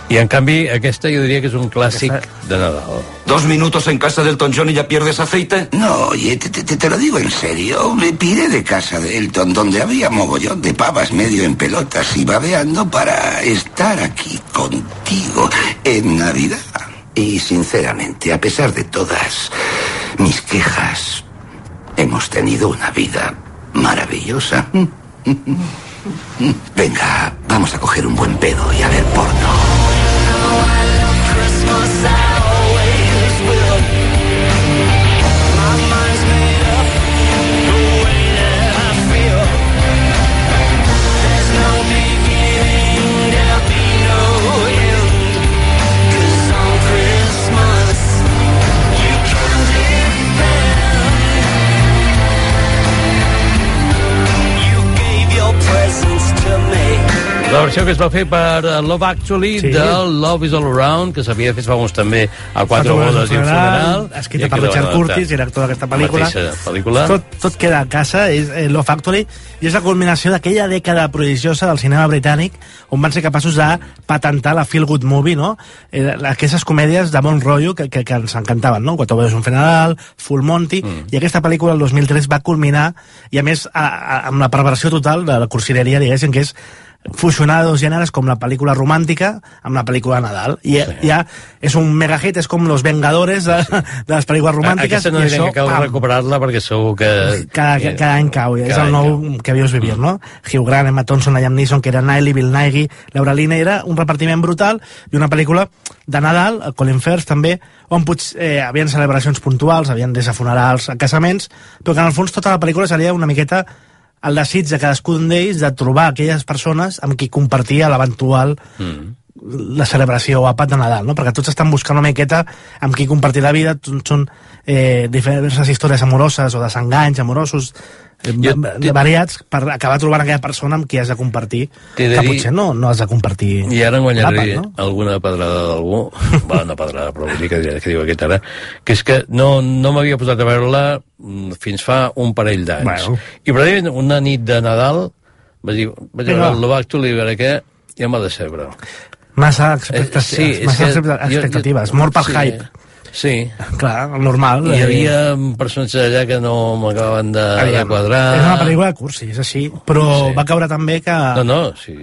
I en canvi, aquesta jo diria que és un clàssic de Nadal. ¿Dos minutos en casa del Elton John y ya pierdes aceite? No, oye, te, te- te lo digo en serio. Me piré de casa de Elton, donde había mogollón de pavas medio en pelotas y babeando para estar aquí contigo en Navidad. Y sinceramente, a pesar de todas mis quejas, hemos tenido una vida maravillosa. Venga, vamos a coger un buen pedo y a ver porno. La versió que es va fer per eh, Love Actually Sí. del Love is All Around, que s'havia fet famós també a Quatre bodes i un funeral. escrita per Richard. Curtis, director d'aquesta pel·lícula. Pel·lícula. Tot, tot queda a casa, és eh, Love Factory, i és la culminació d'aquella dècada prodigiosa del cinema britànic, on van ser capaços de patentar la feel good movie, no? Eh, aquestes comèdies de bon rotllo que, que, que ens encantaven, no? Quatre bodes i un funeral, Full Monty, mm. i aquesta pel·lícula el 2003 va culminar, i a més a, a, amb la perversió total de la cursileria, diguéssim, que és fusionar dos gèneres com la pel·lícula romàntica amb la pel·lícula de Nadal. I sí. ja és un mega hit, és com los Vengadores de, de les pel·lícules romàntiques Aquesta no diré això, que cal recuperar-la perquè segur que... cada, cada any cau, és Cada el any nou que havies vivir, no? Hugh Grant, Emma Thompson, Liam Neeson, que era Niley, Bill Nighy, Laura Linney, era un repartiment brutal i una pel·lícula de Nadal, el Colin Firth també, on potser eh, havien celebracions puntuals, havien des de funerals a casaments, però que en el fons tota la pel·lícula seria una miqueta el desig de cadascun d'ells de trobar aquelles persones amb qui compartia l'eventual Mm. la celebració o àpat de Nadal, no? perquè tots estan buscant una miqueta amb qui compartir la vida, t- són eh, diverses històries amoroses o desenganys amorosos Jo de variats per acabar trobant aquella persona amb qui has de compartir de que dir- potser no, no has de compartir I ara en guanyaré no? alguna pedrada d'algú, va, una pedrada, però vull dir que, que diu aquest ara, que és que no, no m'havia posat a veure-la mm, fins fa un parell d'anys. Bueno. I precisament una nit de Nadal vaig dir, vaig veure va. el Love Actually, a veure què, ja m'ha de cebre. massa expectatives, Eh, sí, massa que expecta- jo- expectatives jo- molt pel sí, hype Sí. clar, normal I hi eh, havia personatges allà que no m'acabaven de, de aviam, quadrar. és una pel·lícula de cursi, és així però Sí. va caure també que No, no, sí.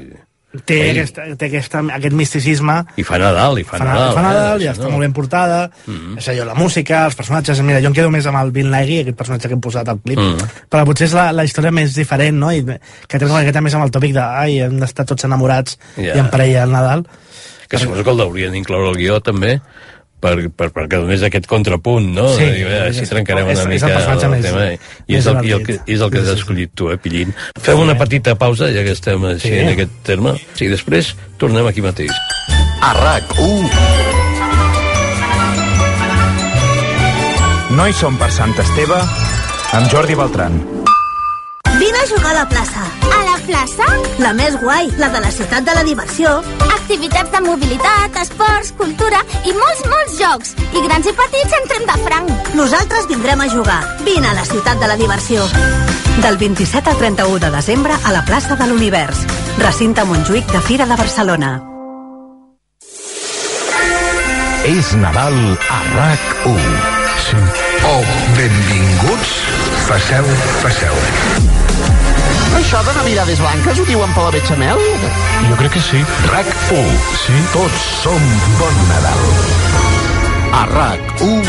té, Ei. aquesta, té aquesta, aquest misticisme I fa Nadal, i fa, fa, Nadal. fa Nadal, eh? ja Això està no. molt ben portada, Mm. és allò, la música, els personatges, mira, jo em quedo més amb el Bill Nighy, aquest personatge que hem posat al clip, Mm. però potser és la, la història més diferent, no? I que té una miqueta més amb el tòpic de, ai, hem d'estar tots enamorats Ja. i en parella al Nadal. Que suposo que el deurien incloure al guió, també, per, per, perquè donés aquest contrapunt, no? Sí, Diu, eh, així és- trencarem és- una és el mica personatge més- tema. I és el, i el, que, és el que has escollit tu, eh, Pillín. Fem una petita pausa, ja que estem així Sí. en aquest terme. Sí, després tornem aquí mateix. A RAC1 No hi som per Sant Esteve amb Jordi Beltran. Vine a jugar a la plaça. A plaça? La més guai, la de la ciutat de la diversió. Activitats de mobilitat, esports, cultura i molts, molts jocs. I grans i petits entrem de franc. Nosaltres vindrem a jugar. Vine a la ciutat de la diversió. Del 27 al 31 de desembre a la plaça de l'Univers. Recinte Montjuïc de Fira de Barcelona. és Nadal a RAC1. Sí. Oh, benvinguts. Passeu, passeu. Això de Navidades Blanques ho diuen per la Betxamel? Jo crec que sí. RAC1. Sí? Tots som Bon Nadal. A RAC1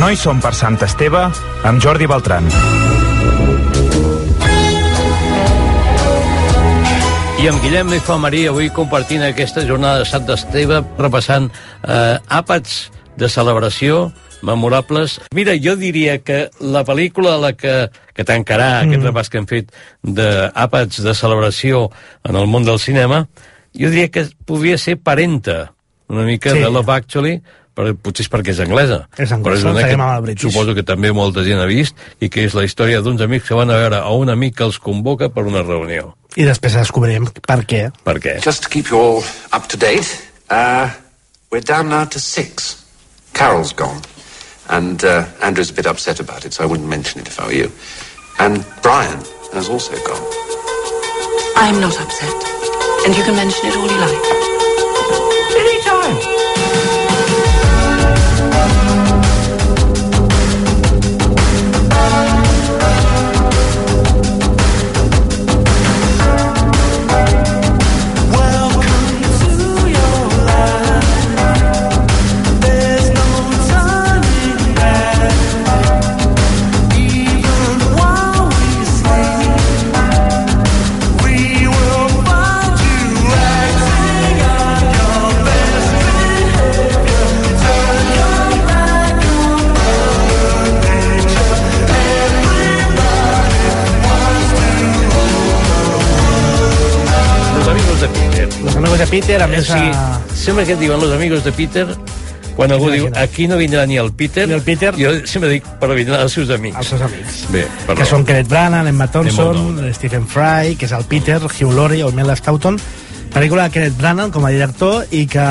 No hi som per Sant Esteve amb Jordi Beltran. I amb Guillem i Famarí avui compartint aquesta jornada de Sant Esteve, repassant eh, àpats de celebració memorables. Mira, jo diria que la pel·lícula a la que, que tancarà mm. aquest repàs que hem fet d'àpats de celebració en el món del cinema, jo diria que podria ser Parenta, una mica Sí. de Love Actually, però potser és perquè és anglesa. És anglesa, però és una que suposo que també molta gent ha vist, i que és la història d'uns amics que van a veure a un amic que els convoca per una reunió. I després descobrirem per què. Per què? Just to keep you all up to date, uh, we're down now to six. Carol's gone. And uh, Andrew's a bit upset about it, so I wouldn't mention it if I were you. And Brian has also gone. I'm not upset. And you can mention it all you like. Anytime. Peter, a Eh, més... sí, a... sempre que et diuen los amigos de Peter, quan algú diu aquí no vindrà ni el Peter, Ni el Peter. jo sempre dic, però vindran els seus amics. Els seus amics. Bé, perdó. que són Kenneth Branagh, Emma Thompson, Stephen Fry, que és el Peter, Hugh Laurie o Mel Stoughton, pel·lícula de Kenneth Branagh com a director i que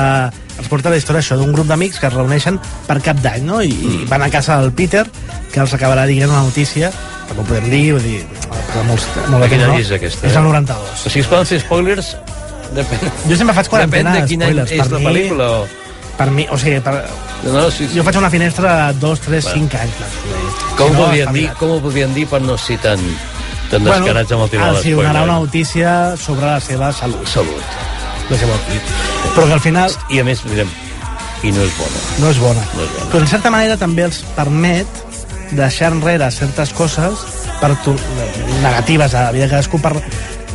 ens porta la història això d'un grup d'amics que es reuneixen per cap d'any no? I, mm. i van a casa del Peter que els acabarà dient una notícia no ho podem dir, vull dir però molts, molt De temps, no? és aquesta? És el 92. O sigui, es poden fer spoilers? Depèn, Jo sempre faig quarantena Depèn de quin any spoilers. és la pel·lícula o... Per mi, o sigui, per... No, sí, sí. jo faig una finestra de 2, 3, Bueno. 5 anys. No? Com, Si no, podrien està dir, com ho podrien dir per no ser tan, tan descarats amb el tema de els hi donarà l'espoiler? una notícia sobre la seva salut. Salut. La seva. Però que al final I a més, direm, i no és bona. no és bona. No és bona. Però en certa manera també els permet deixar enrere certes coses per tu, negatives a la vida de cadascú per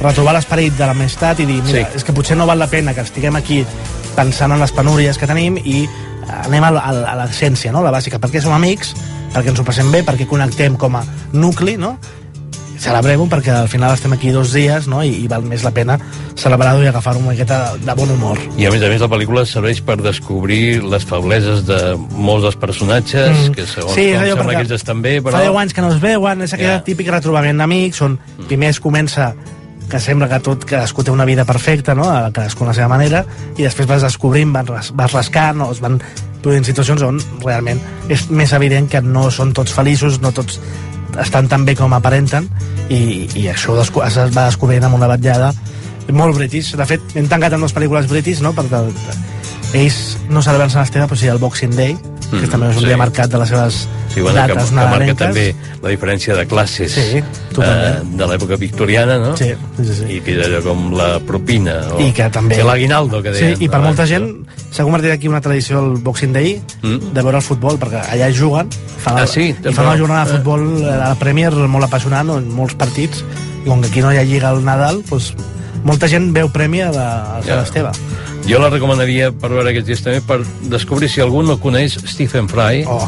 retrobar l'esperit de l'amistat i dir, mira, Sí. és que potser no val la pena que estiguem aquí pensant en les penúries que tenim i anem a, a, a l'essència, no? la bàsica, perquè som amics, perquè ens ho passem bé, perquè connectem com a nucli, no? celebrem-ho perquè al final estem aquí dos dies no? I, i val més la pena celebrar-ho i agafar-ho una miqueta de bon humor. I a més a més la pel·lícula serveix per descobrir les febleses de molts dels personatges, Mm. que segons Sí, com sembla que ells estan bé, però... Fa 10 anys que no es veuen, és aquell yeah. típic retrobament d'amics, on primer es comença que sembla que tot cadascú té una vida perfecta, no? Cadascú a la seva manera, i després vas descobrint, vas, vas rascant, o es van produint situacions on realment és més evident que no són tots feliços, no tots estan tan bé com aparenten, i, i això es va descobrint amb una batllada molt british. De fet, hem tancat amb dues pel·lícules british, no? Perquè ells no celebren Sant Esteve, però sí el Boxing Day, que Mm, també és un sí. dia marcat de les seves Sí, bueno, que, dates que marca nadalenques. també la diferència de classes Sí, eh, de l'època victoriana, no? Sí, sí, sí. I que allò com la propina o I que també... que l'aguinaldo, que deien. Sí, i per abans, molta no? gent s'ha convertit aquí una tradició el Boxing Day Mm. de veure el futbol, perquè allà juguen, fan, Ah, sí? i fan una jornada de futbol a la Premier molt apassionant, en molts partits, i com que aquí no hi ha lliga al Nadal, doncs, molta gent veu premi a la, a Sant Ja. Esteve. Jo la recomanaria per veure aquests dies també per descobrir si algú no coneix Stephen Fry. Oh.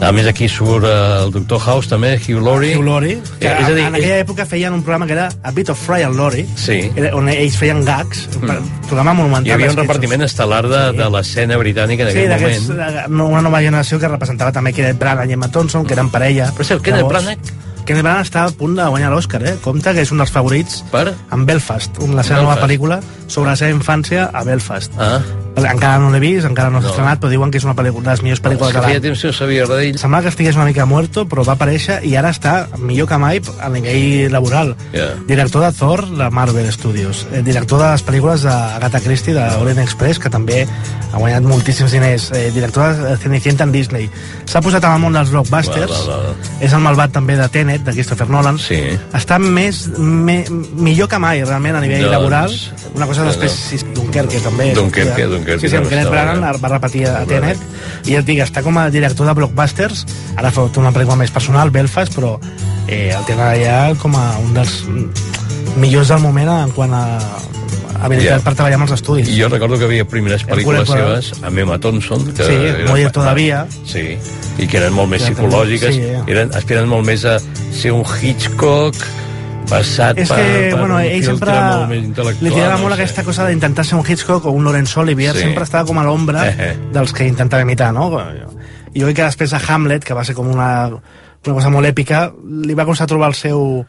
A més, aquí surt eh, el Dr. House també, Hugh Laurie. Hugh Laurie, que Eh, és a dir, en aquella època feien un programa que era A Bit of Fry and Laurie, Sí. on ells feien gags, mm. programa monumental. Hi havia un repartiment estel·lar de, de l'escena britànica en Sí, aquell moment. de- no, una nova generació que representava també Kenneth Branagh i Emma Thompson, que eren parella. Per cert, Kenneth Llavors, Branagh Kenneth Branagh està a punt de guanyar l'Oscar, eh? Compte que és un dels favorits per? en Belfast, la seva nova Belfast. pel·lícula sobre la seva infància a Belfast. Ah. Encara no l'he vist, encara no s'ha No. estrenat, però diuen que és una pel·lícula de les millors pel·lícules de feia l'any. temps que no sabia res d'ell. Semblava que estigués una mica muerto, però va aparèixer i ara està millor que mai a nivell laboral. Yeah. Director de Thor de Marvel Studios. Eh, director de les pel·lícules d'Agatha Christie, de Orient Express, que també ha guanyat moltíssims diners. Eh, director de Cenicienta en Disney. S'ha posat en el món dels blockbusters. Va, va, va. És el malvat també de Tenet, de Christopher Nolan. Sí. Està més, me, millor que mai, realment, a nivell Doncs, laboral. Una cosa no, després, sí, Dunkerque també. Dunkerque, Dunkerque Sí, sí, amb també Kenneth Branagh va repetir a Tenet. I et dic, està com a director de blockbusters. Ara fa una pel·lícula més personal, Belfast, però eh, el tenen allà com a un dels millors del moment en quant a habilitat Ja. per treballar amb els estudis. I jo recordo que havia primeres pel·lícules seves amb Emma Thompson. Que Sí, era- Mujer Todavía. Sí, i que eren molt més Ja, psicològiques, sí. eren, aspiren molt més a ser un Hitchcock passat És per, que, per bueno, un ell sempre molt li tirava no molt sé. aquesta cosa d'intentar ser un Hitchcock o un Laurence Olivier, Sí. sempre estava com a l'ombra Eh, eh. dels que intentava imitar, no? Jo crec que després a Hamlet, que va ser com una, una cosa molt èpica, li va costar trobar el seu,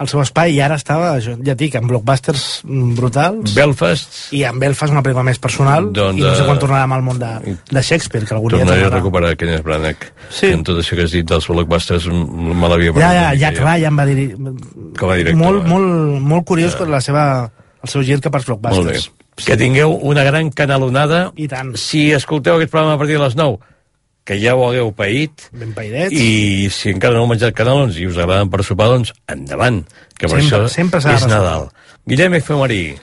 el seu espai i ara estava, jo ja dic, en blockbusters mm, brutals. Belfast I en Belfast una pel·lícula més personal Doncs, i no sé eh, quan tornarà al món de, de Shakespeare, que algun dia Tornaré a tornarà. recuperar Kenneth Branagh. Sí. En tot això que has dit dels blockbusters me l'havia Ja, ja, perdut. Jack Ryan va dir... Com a director. Molt, eh? molt, molt curiós per la seva, el seu gir cap als Molt bé. blockbusters. Que tingueu una gran canalonada. I tant. Si escolteu aquest programa a partir de les 9, que ja ho hagueu paït, Ben païdets. i si encara no heu menjat canelons i us agraden per sopar, doncs endavant, que per Sempre- això sempre és. Nadal. Guillem Efemerí,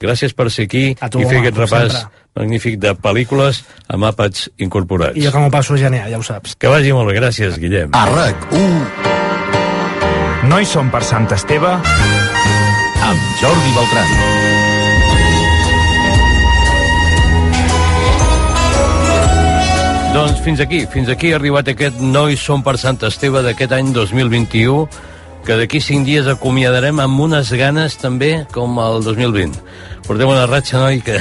gràcies per ser aquí tu, i fer home, aquest repàs sempre. magnífic de pel·lícules amb àpats incorporats. I jo que m'ho passo genial, ja ho saps. Que vagi molt bé, gràcies, Guillem. A RAC1 No hi som per Sant Esteve, amb Jordi Beltran. Doncs fins aquí, fins aquí ha arribat aquest No hi som per Sant Esteve d'aquest any 2021, que d'aquí cinc dies acomiadarem amb unes ganes també com el 2020. Portem una ratxa, noi, que...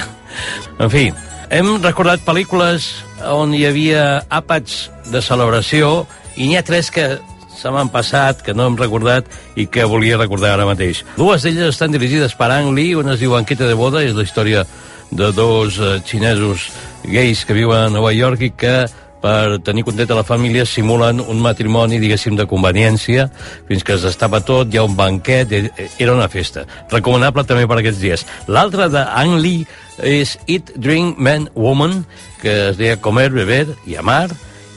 En fi, hem recordat pel·lícules on hi havia àpats de celebració i n'hi ha tres que se m'han passat, que no hem recordat i que volia recordar ara mateix. Dues d'elles estan dirigides per Ang Lee, una es diu Enquete de boda, és la història de dos eh, xinesos gais que viuen a Nova York i que per tenir contenta la família simulen un matrimoni, diguéssim, de conveniència, fins que es destapa tot, hi ha un banquet, eh, era una festa. Recomanable també per aquests dies. L'altra de Ang Lee és Eat, Drink, Man, Woman, que es deia Comer, Beber i Amar,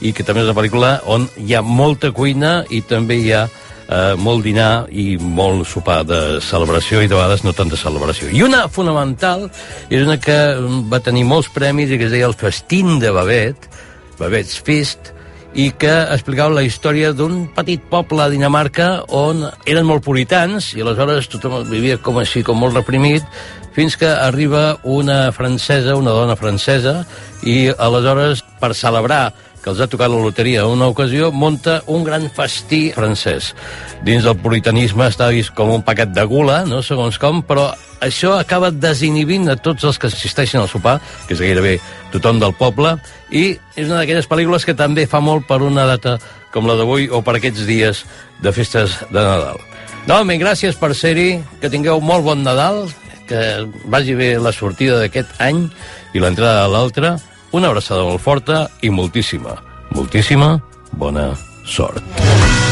i que també és una pel·lícula on hi ha molta cuina i també hi ha eh, molt dinar i molt sopar de celebració i de vegades no tant de celebració. I una fonamental és una que mm, va tenir molts premis i que es deia el Festín de Babet, Babet's Feast, i que explicava la història d'un petit poble a Dinamarca on eren molt puritans i aleshores tothom vivia com així, com molt reprimit, fins que arriba una francesa, una dona francesa, i aleshores, per celebrar que els ha tocat la loteria en una ocasió, monta un gran festí francès. Dins del puritanisme està vist com un paquet de gula, no segons com, però això acaba desinhibint a tots els que assisteixen al sopar, que és gairebé tothom del poble, i és una d'aquelles pel·lícules que també fa molt per una data com la d'avui o per aquests dies de festes de Nadal. Novament, gràcies per ser-hi, que tingueu molt bon Nadal, que vagi bé la sortida d'aquest any i l'entrada de l'altre, una abraçada molt forta i moltíssima, moltíssima bona sort.